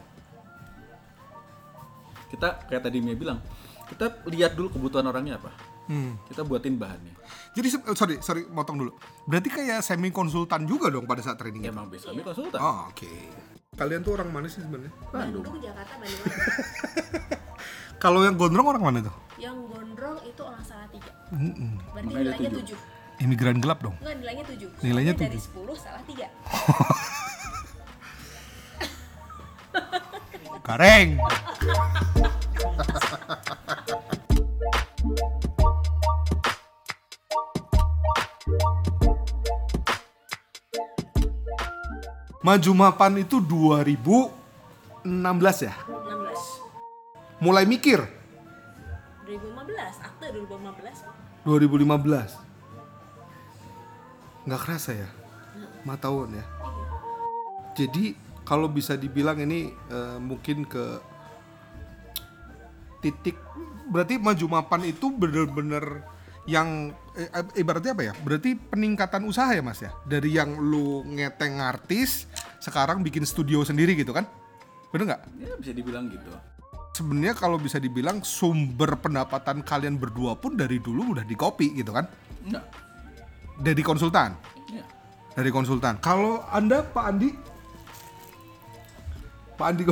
Kita kayak tadi Mia bilang, kita lihat dulu kebutuhan orangnya apa. Hmm. Kita buatin bahannya. Jadi eh, sorry, sorry, motong dulu. Berarti kayak semi konsultan juga dong pada saat training. Emang base kami konsultan. Oh, oke. Kalian tuh orang mana sih sebenarnya? Bandung. Bandung Jakarta Bandung [laughs] Kalau yang gondrong orang mana tuh? yang gondrong itu orang salah tiga Mm-mm. berarti Makanya nilainya tujuh. tujuh Imigran gelap dong. Enggak, nilainya 7. Nilainya Soalnya dari tujuh. 10 salah 3. Gareng. Maju Mapan itu 2016 ya? 16. Mulai mikir 2015, akte 2015. 2015. Nggak kerasa ya? 4 tahun ya? Jadi kalau bisa dibilang ini eh, mungkin ke titik berarti maju mapan itu bener-bener yang eh, eh, ibaratnya apa ya? Berarti peningkatan usaha ya Mas ya? Dari yang lu ngeteng artis sekarang bikin studio sendiri gitu kan? Bener nggak? Ya bisa dibilang gitu. Sebenarnya kalau bisa dibilang sumber pendapatan kalian berdua pun dari dulu udah di kopi gitu kan? Enggak. Dari konsultan. Ya. Dari konsultan. Kalau Anda Pak Andi Pak Andi.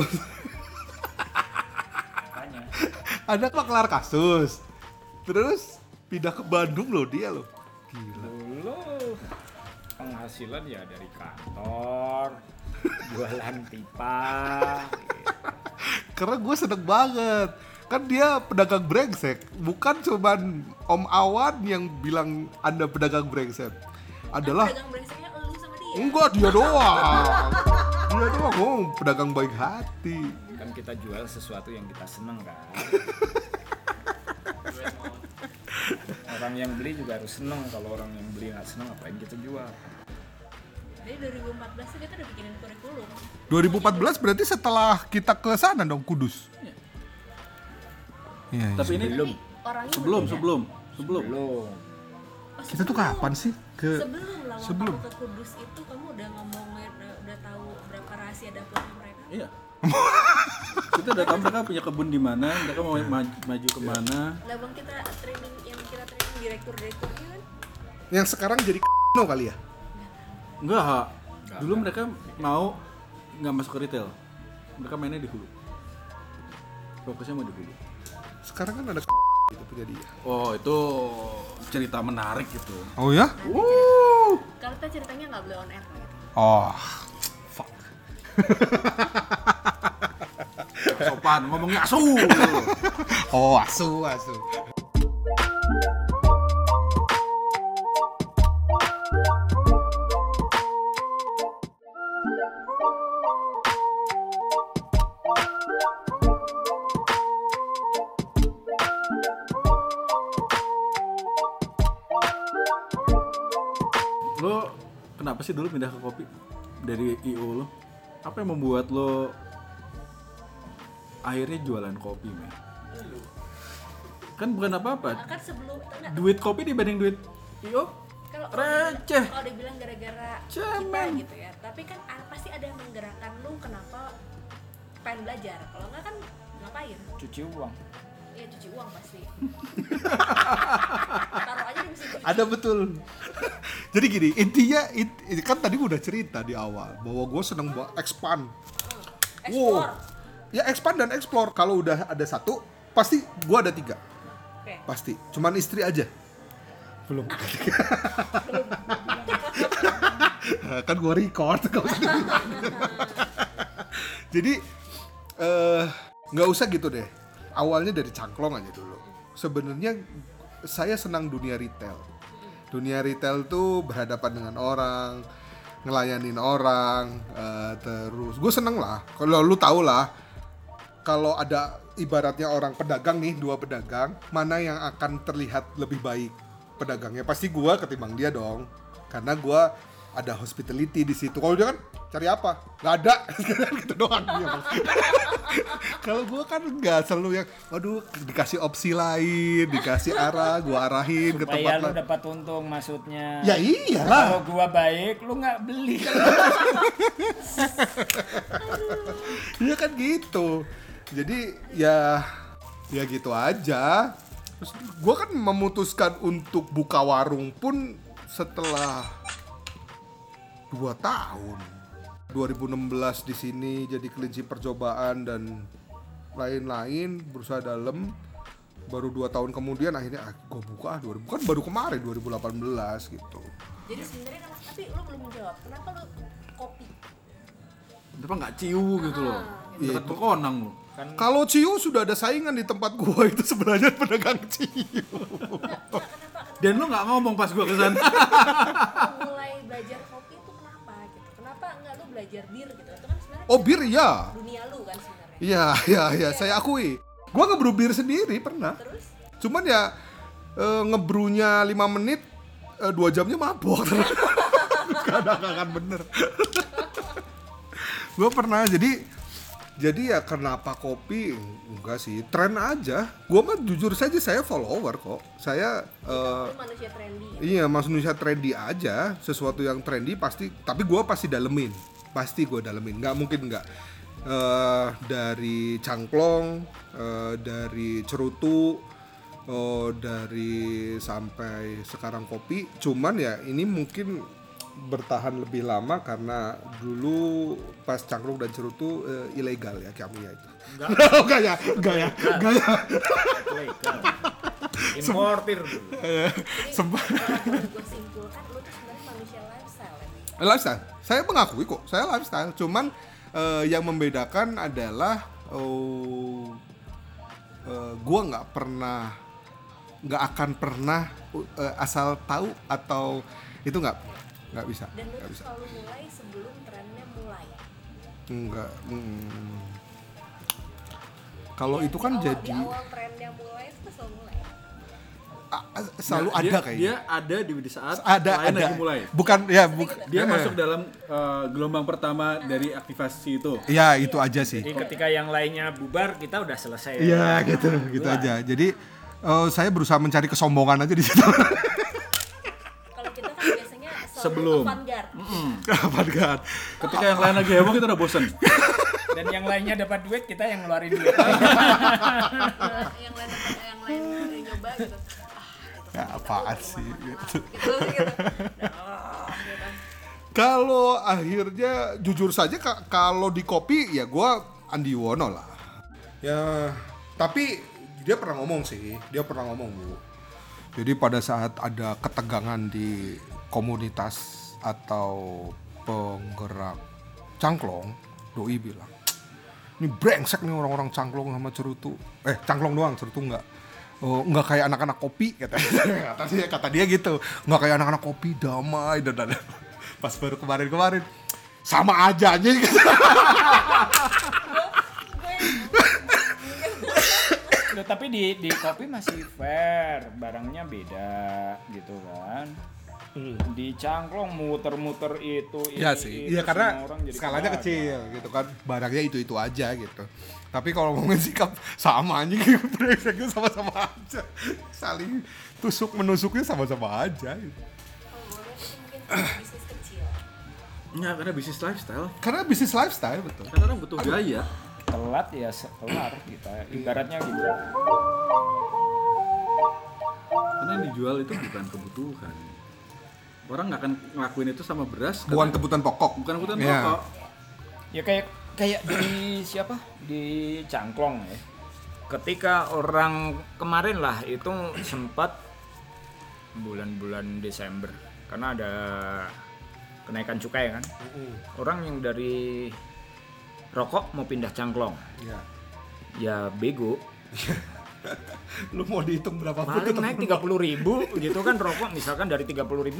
Anda kok kelar kasus. Terus pindah ke Bandung loh dia loh. Gila. Dulu penghasilan ya dari kantor, jualan pipa. gitu. Karena gue seneng banget. kan dia pedagang brengsek bukan cuman Om Awan yang bilang anda pedagang brengsek adalah pedagang brengseknya elu sama dia enggak dia doang [laughs] dia doang oh pedagang baik hati. Kan kita jual sesuatu yang kita seneng kan? Orang yang beli juga harus seneng. Kalau orang yang beli nggak seneng ngapain kita jual? Jadi 2014 tuh kita udah bikinin kurikulum. 2014 berarti setelah kita ke sana dong Kudus? Iya, iya. Tapi ini belum orangnya sebelum sebelum sebelum. belum Oh, kita tuh sebelum. kapan sih ke sebelum lah sebelum. waktu ke Kudus itu kamu udah tahu berapa rahasia dapurnya mereka Iya. [laughs] kita udah tahu mereka punya kebun di mana, mereka mau maju, maju ke mana. lah bang kita training yang kita training direktur direkturnya kan yang sekarang jadi no [laughs] kali ya Enggak, Ha. Dulu mereka mau nggak masuk ke retail. Mereka mainnya di hulu. Fokusnya mau di hulu. sekarang kan ada [laughs] itu punya dia Oh, itu cerita menarik gitu. oh ya Wuh. kalau kita ceritanya nggak boleh on air gitu oh [laughs] Sopan, ngomongnya asu. oh asu asu lo kenapa sih dulu pindah ke kopi dari IO lo? Apa yang membuat lo akhirnya jualan kopi, men? Kan bukan apa-apa. Nah, kan sebelum enggak, Duit kopi dibanding duit IO kalau receh. kalau dibilang gara-gara kita Cemen. gitu ya tapi kan a- pasti ada yang menggerakkan lu kenapa pengen belajar kalau nggak kan ngapain cuci uang ya cuci uang pasti. [laughs] Taruh aja di mesin cuci. Ada betul. Jadi gini intinya it- kan tadi gua udah cerita di awal bahwa gue seneng buat expand. Explore. Ya expand dan explore. Kalau udah ada satu pasti gua ada tiga. Oke. Pasti. Cuman istri aja. Belum. [laughs] Kan gua record. [laughs] Jadi eh, nggak usah gitu deh awalnya dari cangklong aja dulu. Sebenarnya saya senang dunia retail. Dunia retail tuh berhadapan dengan orang ngelayanin orang eh, terus gue seneng lah. Kalau lu tau lah kalau ada ibaratnya orang pedagang nih dua pedagang mana yang akan terlihat lebih baik pedagangnya? Pasti gua ketimbang dia dong. Karena gua ada hospitality di situ. Kalau dia kan cari apa? Nggak ada. [laughs] Gitu doang. Bang. [laughs] kalau gua kan nggak selalu yang waduh dikasih opsi lain dikasih arah gua arahin ke tempat supaya lu lain dapat untung maksudnya. Ya iyalah. Kalau gua baik lu nggak beli. [laughs] Iya kan gitu. Jadi ya ya gitu aja. Terus gue kan memutuskan untuk buka warung pun setelah dua tahun. 2016 di sini jadi kelinci percobaan dan lain-lain berusaha dalam baru dua tahun kemudian akhirnya ah, gue buka ah, 2000 kan baru kemarin 2018 gitu jadi sebenarnya kenapa tapi lu belum menjawab kenapa lu kopi Kenapa nggak ciu gitu loh? Iya, Dekat Bekonang lo. kan kalau Cio sudah ada saingan di tempat gua itu sebenarnya pedagang kenapa Dan lo nggak ngomong pas gua ke sana. mulai belajar kopi belajar bir gitu itu kan sebenarnya oh bir ya dunia lu kan sebenarnya Iya, iya, iya, saya akui. Gua ngebrew bir sendiri pernah. terus Cuman ya e, ngebrunya 5 menit, e, dua jamnya mabok. [laughs] Kadang akan bener. Gua pernah jadi jadi ya kenapa kopi enggak sih tren aja Gua mah jujur saja saya follower kok saya eh, lu manusia trendy ya? Iya, manusia trendy aja. Sesuatu yang trendy pasti, tapi gue pasti dalemin. Pasti gue dalemin. Nggak mungkin nggak. Eh, dari cangklong, eh, dari cerutu, oh, dari sampai sekarang kopi. Cuman ya ini mungkin bertahan lebih lama karena dulu pas cangklong dan cerutu eh, ilegal ya kami ya itu. Enggak [laughs] ya, enggak ya, enggak ya. importir Sempat. [laughs] gue simpulkan lu tuh sebenarnya manusia lifestyle ya lifestyle saya mengakui kok saya lifestyle. Cuman eh, yang membedakan adalah oh, eh, gua nggak pernah nggak akan pernah eh, asal tahu atau itu nggak nggak bisa dan lu bisa. selalu mulai sebelum trennya mulai? Nggak mm. kalau itu kan Di awal- jadi di awal trennya mulai itu selalu mulai selalu Nah, ada dia, kayaknya Dia ada di di saat ada lain ada lagi mulai. bukan ya bukan Dia masuk dalam eh, gelombang pertama dari aktivasi itu. ya itu aja sih Jadi ketika yang lainnya bubar, kita udah selesai. Iya gitu gitu aja. Jadi eh, saya berusaha mencari kesombongan aja di situ. kalau kita kan biasanya selalu Sebelum. avant-garde Apa kan? Ketika yang lain lagi heboh kita udah bosen. Dan yang lainnya dapat duit, kita yang ngeluarin duit. yang lain yang lain nyoba gitu itu Ya apaan sih gitu. gitu gitu. [laughs] Kalau akhirnya jujur saja ka- kalau di kopi ya gua Andi Wono lah. Ya tapi dia pernah ngomong sih, dia pernah ngomong bu. Jadi pada saat ada ketegangan di komunitas atau penggerak cangklong, doi bilang, ini brengsek nih orang-orang cangklong sama cerutu. Eh cangklong doang, cerutu enggak. Oh, nggak kayak anak-anak kopi kata kata dia kata dia gitu. Nggak kayak anak-anak kopi damai dan dan pas baru kemarin-kemarin sama aja aja gitu. Loh, tapi di di kopi masih fair, barangnya beda gitu kan. Di cangklong muter-muter itu Iya sih, itu, iya karena semua orang jadi skalanya kecil gitu kan, barangnya itu itu aja gitu. Tapi kalau ngomongin sikap sama aja gitu, brengseknya sama-sama aja, saling tusuk menusuknya sama-sama aja. Gitu. mungkin karena bisnis kecil Enggak, karena bisnis lifestyle. Karena bisnis lifestyle betul. Karena orang butuh gaya. Telat ya kelar kita. Ibaratnya gitu. Karena yang dijual itu bukan kebutuhan. Orang nggak akan ngelakuin itu sama beras. Bukan kebutuhan pokok. bukan kebutuhan Iya. pokok. Ya kayak kayak di siapa? Di cangklong ya. Ketika orang kemarin lah itu sempat bulan-bulan Desember karena ada kenaikan cukai kan. Orang yang dari rokok mau pindah cangklong. Iya. Ya bego. [laughs] Lu mau dihitung berapa Paling naik 30 ribu [laughs] gitu kan rokok misalkan dari 30 ribu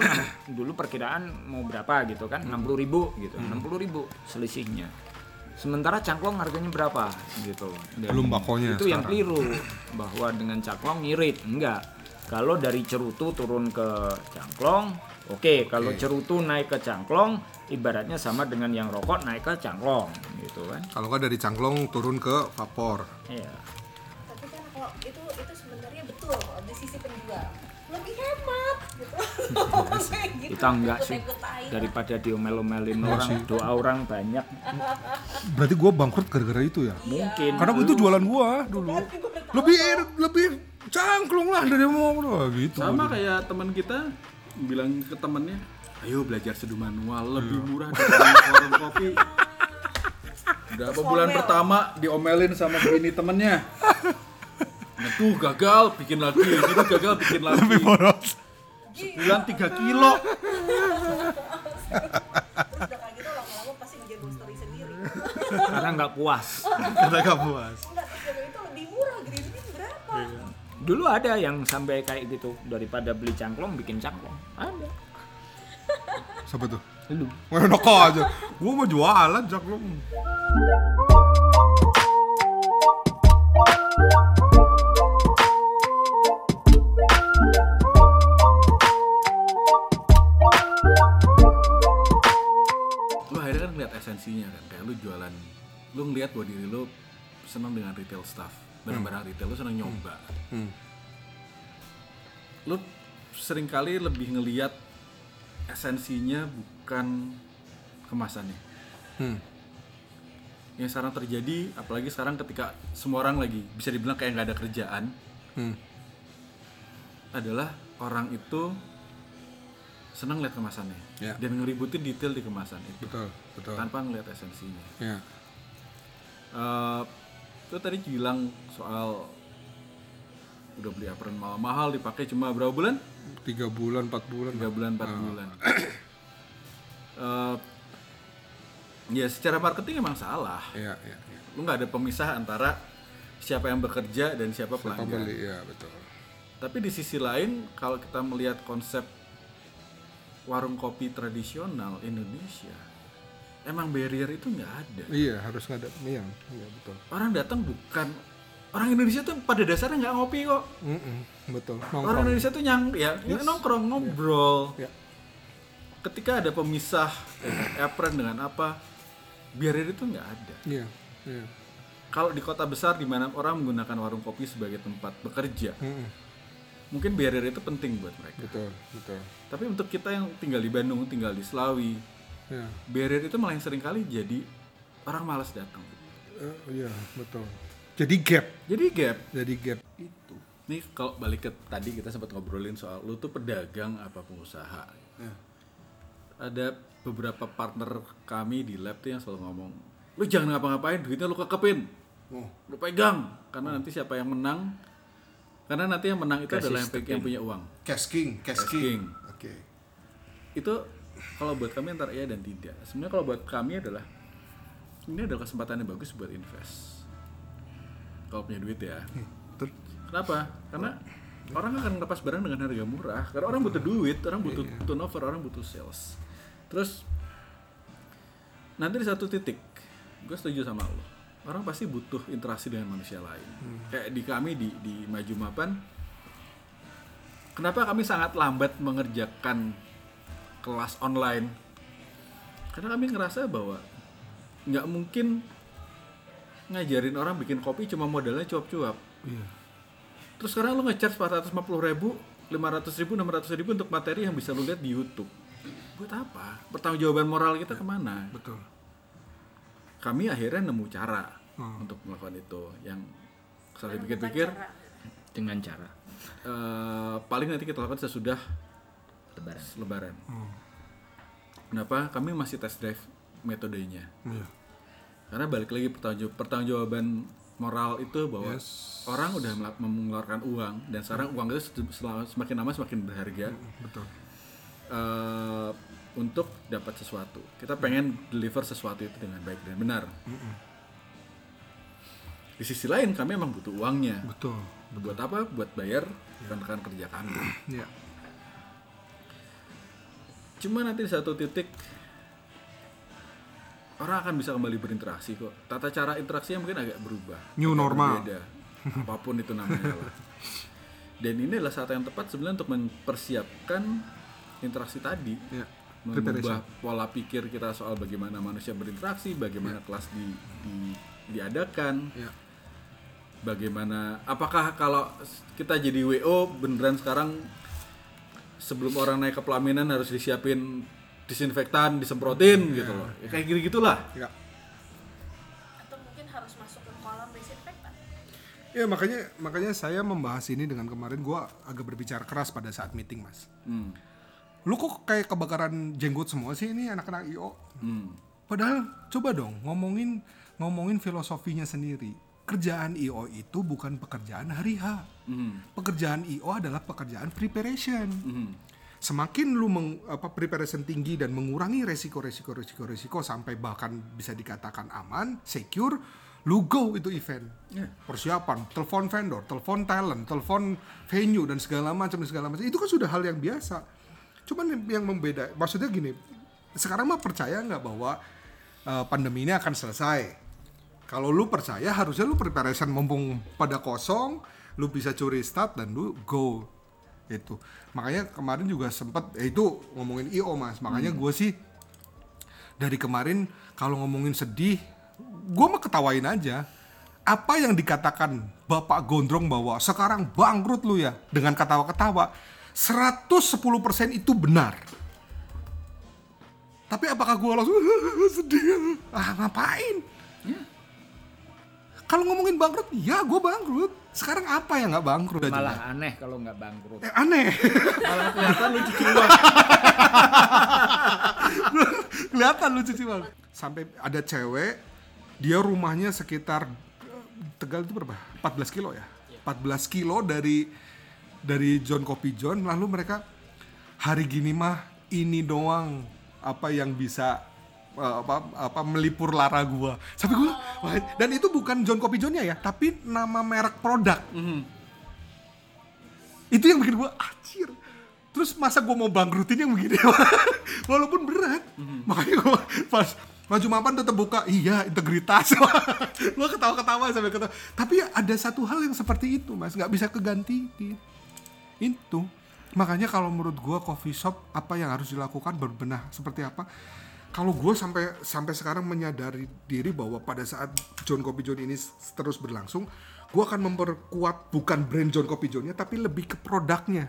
dulu perkiraan mau berapa gitu kan 60 ribu gitu 60 ribu selisihnya sementara cangklong harganya berapa? Gitu. Dan Belum bakonya itu yang sekarang. keliru bahwa dengan cangklong ngirit. Enggak. Kalau dari cerutu turun ke cangklong oke. Kalau cerutu naik ke cangklong ibaratnya sama dengan yang rokok naik ke cangklong gitu kan. Kalau nggak dari cangklong turun ke vapor. iya tapi kan kalau itu itu sebenarnya betul kalau di sisi penjual lebih hemat gitu [laughs] kita enggak sih daripada diomel-omelin orang doa orang banyak Berarti gua bangkrut gara-gara itu ya? mungkin Karena itu jualan gua dulu. Lebih lebih cangklung lah dari mau gitu. Sama kayak teman kita bilang ke temennya, ayo belajar seduh manual lebih murah dari warung kopi. [laughs] Berapa bulan pertama diomelin sama bini temennya. Nah tuh gagal bikin lagi, itu gagal bikin lagi. Lebih boros. Sebulan 3 kilo. terus udah kayak gitu lama-lama pasti menjadi story sendiri karena nggak puas Karena gak puas. enggak terus dari itu lebih murah gede ini berapa dulu ada yang sampai kayak gitu daripada beli cangklong bikin cangklong ada Siapa tuh? lu Enak aja. Gua mau jualan cangklong. Lu ngeliat bahwa diri lu senang dengan retail stuff, barang-barang retail lu senang nyoba. Hmm. Lu sering kali lebih ngeliat esensinya bukan kemasannya. Hmm. Yang sekarang terjadi, apalagi sekarang ketika semua orang lagi bisa dibilang kayak nggak ada kerjaan, Hmm. adalah orang itu senang lihat kemasannya Ya. dan ngeributin detail di kemasan itu Betul, betul. tanpa ngeliat esensinya. Ya. Eh, itu tadi bilang soal udah beli apron mahal-mahal dipakai cuma berapa bulan? Tiga bulan, empat bulan. Tiga bulan, empat bulan. Eh, ya secara marketing emang salah. Iya, iya. iya. Lu nggak ada pemisah antara siapa yang bekerja dan siapa Siapa pelanggan. beli ya betul Tapi di sisi lain kalau kita melihat konsep warung kopi tradisional Indonesia, emang barrier itu nggak ada. iya harus nggak ada iya iya betul Orang datang bukan orang Indonesia tuh pada dasarnya nggak ngopi kok. Mm-mm, betul Orang nongkrong Indonesia tuh nyang ya nongkrong ngobrol. ya Ketika ada pemisah dengan apron dengan apa, barrier itu nggak ada. iya iya Kalau di kota besar di mana orang menggunakan warung kopi sebagai tempat bekerja, Mm-mm, mungkin barrier itu penting buat mereka. betul betul Tapi untuk kita yang tinggal di Bandung, tinggal di Selawi, ya barrier itu malah yang sering kali jadi orang malas datang. Eh, iya betul jadi gap Jadi gap. jadi gap itu Nih kalau balik ke tadi kita sempat ngobrolin soal lu tuh pedagang apa pengusaha. Ya. Ada beberapa partner kami di lab tuh yang selalu ngomong, lu jangan ngapa-ngapain, duitnya lu kekepin, oh lu pegang, karena nanti siapa yang menang, karena nanti yang menang itu Cash adalah yang, yang punya uang. cash king cash Cash king king. oke Itu kalau buat kami antara iya dan tidak. Sebenarnya kalau buat kami adalah ini adalah kesempatan yang bagus buat invest. Kalau punya duit ya. Ter- Kenapa? Karena orang akan ngelepas barang dengan harga murah. Karena orang butuh duit, orang butuh turnover, orang butuh sales. Terus nanti di satu titik, gue setuju sama lo. Orang pasti butuh interaksi dengan manusia lain. Kayak di kami di di Maju Mapan, kenapa kami sangat lambat mengerjakan kelas online? Karena kami ngerasa bahwa nggak mungkin ngajarin orang bikin kopi cuma modalnya cuap-cuap. iya Terus sekarang lu nge-charge 450 ribu, 500 ribu, 600 ribu untuk materi yang bisa lu lihat di YouTube. Buat apa? Pertanggungjawaban moral kita ke mana? betul Kami akhirnya nemu cara Hmm. untuk melakukan itu. Yang saya pikir-pikir, dengan cara eh, paling nanti kita lakukan sesudah lebaran. lebaran. Hmm. Kenapa? Kami masih test drive metodenya. iya Karena balik lagi pertanggung pertanggungjawaban moral itu bahwa Yes. orang udah mengeluarkan uang dan sekarang uang itu semakin lama semakin berharga. betul eh, untuk dapat sesuatu. Kita pengen deliver sesuatu itu dengan baik dan benar. Di sisi lain kami emang butuh uangnya. betul Buat apa? Buat bayar rekan-rekan kerja kami. ya Cuma nanti di satu titik orang akan bisa kembali berinteraksi kok. Tata cara interaksinya mungkin agak berubah. New agak normal. berbeda. Apa pun itu namanya lah. Dan ini adalah saat yang tepat sebenarnya untuk mempersiapkan interaksi tadi. ya mengubah pola pikir kita soal bagaimana manusia berinteraksi, bagaimana kelas di, di- diadakan, ya bagaimana apakah kalau kita jadi WO beneran sekarang sebelum orang naik ke pelaminan harus disiapin disinfektan, disemprotin gitu loh. Ya, kayak gitu gitulah. ya Atau mungkin harus masuk ke kolam desinfektan. Ya makanya makanya saya membahas ini dengan kemarin gua agak berbicara keras pada saat meeting mas. Hmm. Lu kok kayak kebakaran jenggot semua sih ini anak-anak IO? Hmm. Padahal coba dong ngomongin ngomongin filosofinya sendiri. Kerjaan IO itu bukan pekerjaan hari H. Hmm. Pekerjaan IO adalah pekerjaan preparation. Hmm. Semakin lu meng, apa preparation tinggi dan mengurangi resiko resiko resiko resiko sampai bahkan bisa dikatakan aman, secure, lu go itu event. Ya. Persiapan, telepon vendor, telepon talent, telepon venue dan segala macam segala macam. Itu kan sudah hal yang biasa. Cuman yang membeda, maksudnya gini, sekarang mah percaya nggak bahwa uh, pandemi ini akan selesai? Kalau lu percaya harusnya lu preparation mumpung pada kosong, lu bisa curi start dan lu go itu. Makanya kemarin juga sempat ya itu ngomongin IO Mas. Makanya gue sih dari kemarin kalau ngomongin sedih, gue mah ketawain aja. Apa yang dikatakan Bapak Gondrong bahwa sekarang bangkrut lu ya dengan ketawa-ketawa, 110% itu benar. Tapi apakah gue langsung [laughs] sedih? Ah ngapain? Kalau ngomongin bangkrut, ya gue bangkrut. Sekarang apa yang nggak bangkrut? Malah aneh kalau nggak bangkrut. Eh, aneh. Malah kelihatan lu cuci uang. [laughs] Kelihatan lu cuci uang. Sampai ada cewek, dia rumahnya sekitar Tegal itu berapa? 14 kilo ya? 14 kilo dari dari John Kopi John. Lalu mereka hari gini mah ini doang apa yang bisa eh, apa apa melipur lara gua. Sampai gua wah, dan itu bukan John Kopi Johnnya ya, tapi nama merek produk. Mhm. Itu yang bikin gua anjir. Terus masa gua mau bangkrutin yang begini? [laughs] Walaupun berat. Makanya gua pas maju mapan tetap buka, iya integritas. [laughs] gua ketawa-ketawa sampai ketawa. Tapi ada satu hal yang seperti itu, Mas, nggak bisa kegantiin. Itu. Makanya kalau menurut gua coffee shop apa yang harus dilakukan berbenah seperti apa? Kalau gue sampai sampai sekarang menyadari diri bahwa pada saat John Kopi John ini terus berlangsung, gue akan memperkuat bukan brand John Kopi Johnnya tapi lebih ke produknya.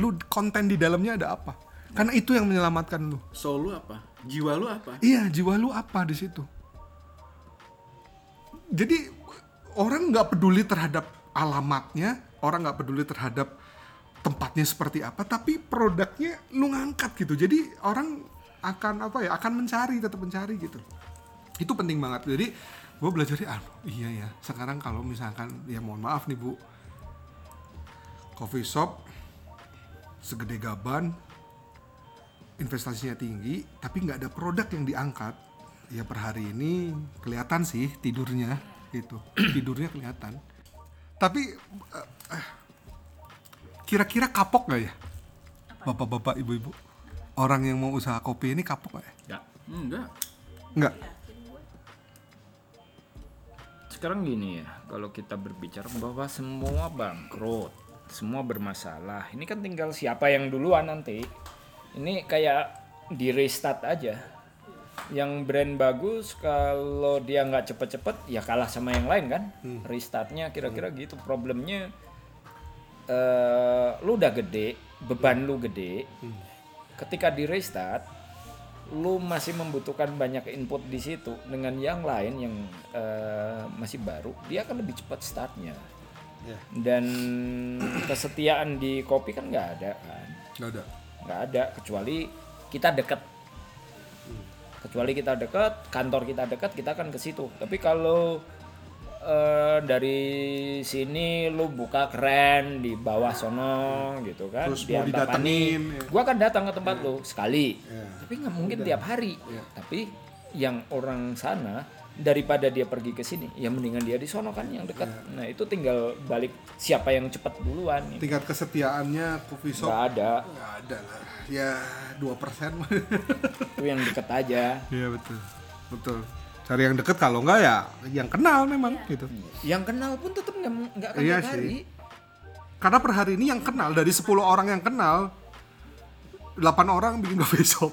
Lu konten di dalamnya ada apa? Karena itu yang menyelamatkan lu. Soul lu apa? Jiwa lu apa? Iya, jiwa lu apa di situ? Jadi orang nggak peduli terhadap alamatnya, orang nggak peduli terhadap tempatnya seperti apa, tapi produknya lu ngangkat gitu. Jadi orang akan apa ya? Akan mencari, tetap mencari gitu. Itu penting banget. Jadi gue belajar ah iya ya. Sekarang kalau misalkan ya mohon maaf nih bu, coffee shop segede gaban, investasinya tinggi tapi nggak ada produk yang diangkat ya per hari ini kelihatan sih tidurnya gitu [clears throat] tidurnya kelihatan tapi eh, eh, kira-kira kapok nggak ya bapak-bapak ibu-ibu orang yang mau usaha kopi ini kapok nggak ya Ya. Enggak. nggak Sekarang gini ya, kalau kita berbicara bahwa semua bangkrut, semua bermasalah. Ini kan tinggal siapa yang duluan nanti. Ini kayak di restart aja. Yang brand bagus kalau dia nggak cepet-cepet ya kalah sama yang lain kan. Restartnya kira-kira gitu. Problemnya eh lu udah gede, beban lu gede. Ketika di restart lu masih membutuhkan banyak input di situ. Dengan yang lain yang eh, masih baru dia akan lebih cepat startnya. Dan kesetiaan di kopi kan nggak ada kan? Nggak ada. Nggak ada kecuali kita deket. Kecuali kita deket kantor kita dekat kita akan ke situ. Tapi kalau eh, dari sini lu buka keren di bawah sono gitu kan Terus di mau didatengin, ya. gua akan datang ke tempat lu sekali Ya. tapi nggak mungkin tiap hari. Tapi yang orang sana daripada dia pergi ke sini ya mendingan dia di sono kan yang dekat. Nah itu tinggal balik siapa yang cepat duluan. Tingkat kesetiaannya coffee shop? Nggak ada. Nggak ada lah. Ya dua persen. Itu yang deket aja. Iya betul. Betul cari yang deket kalau nggak ya yang kenal memang gitu yang kenal pun tetap nggak nggak akan Iya sih. hari Karena per hari ini yang kenal dari 10 orang yang kenal 8 orang bikin [laughs] coffee shop.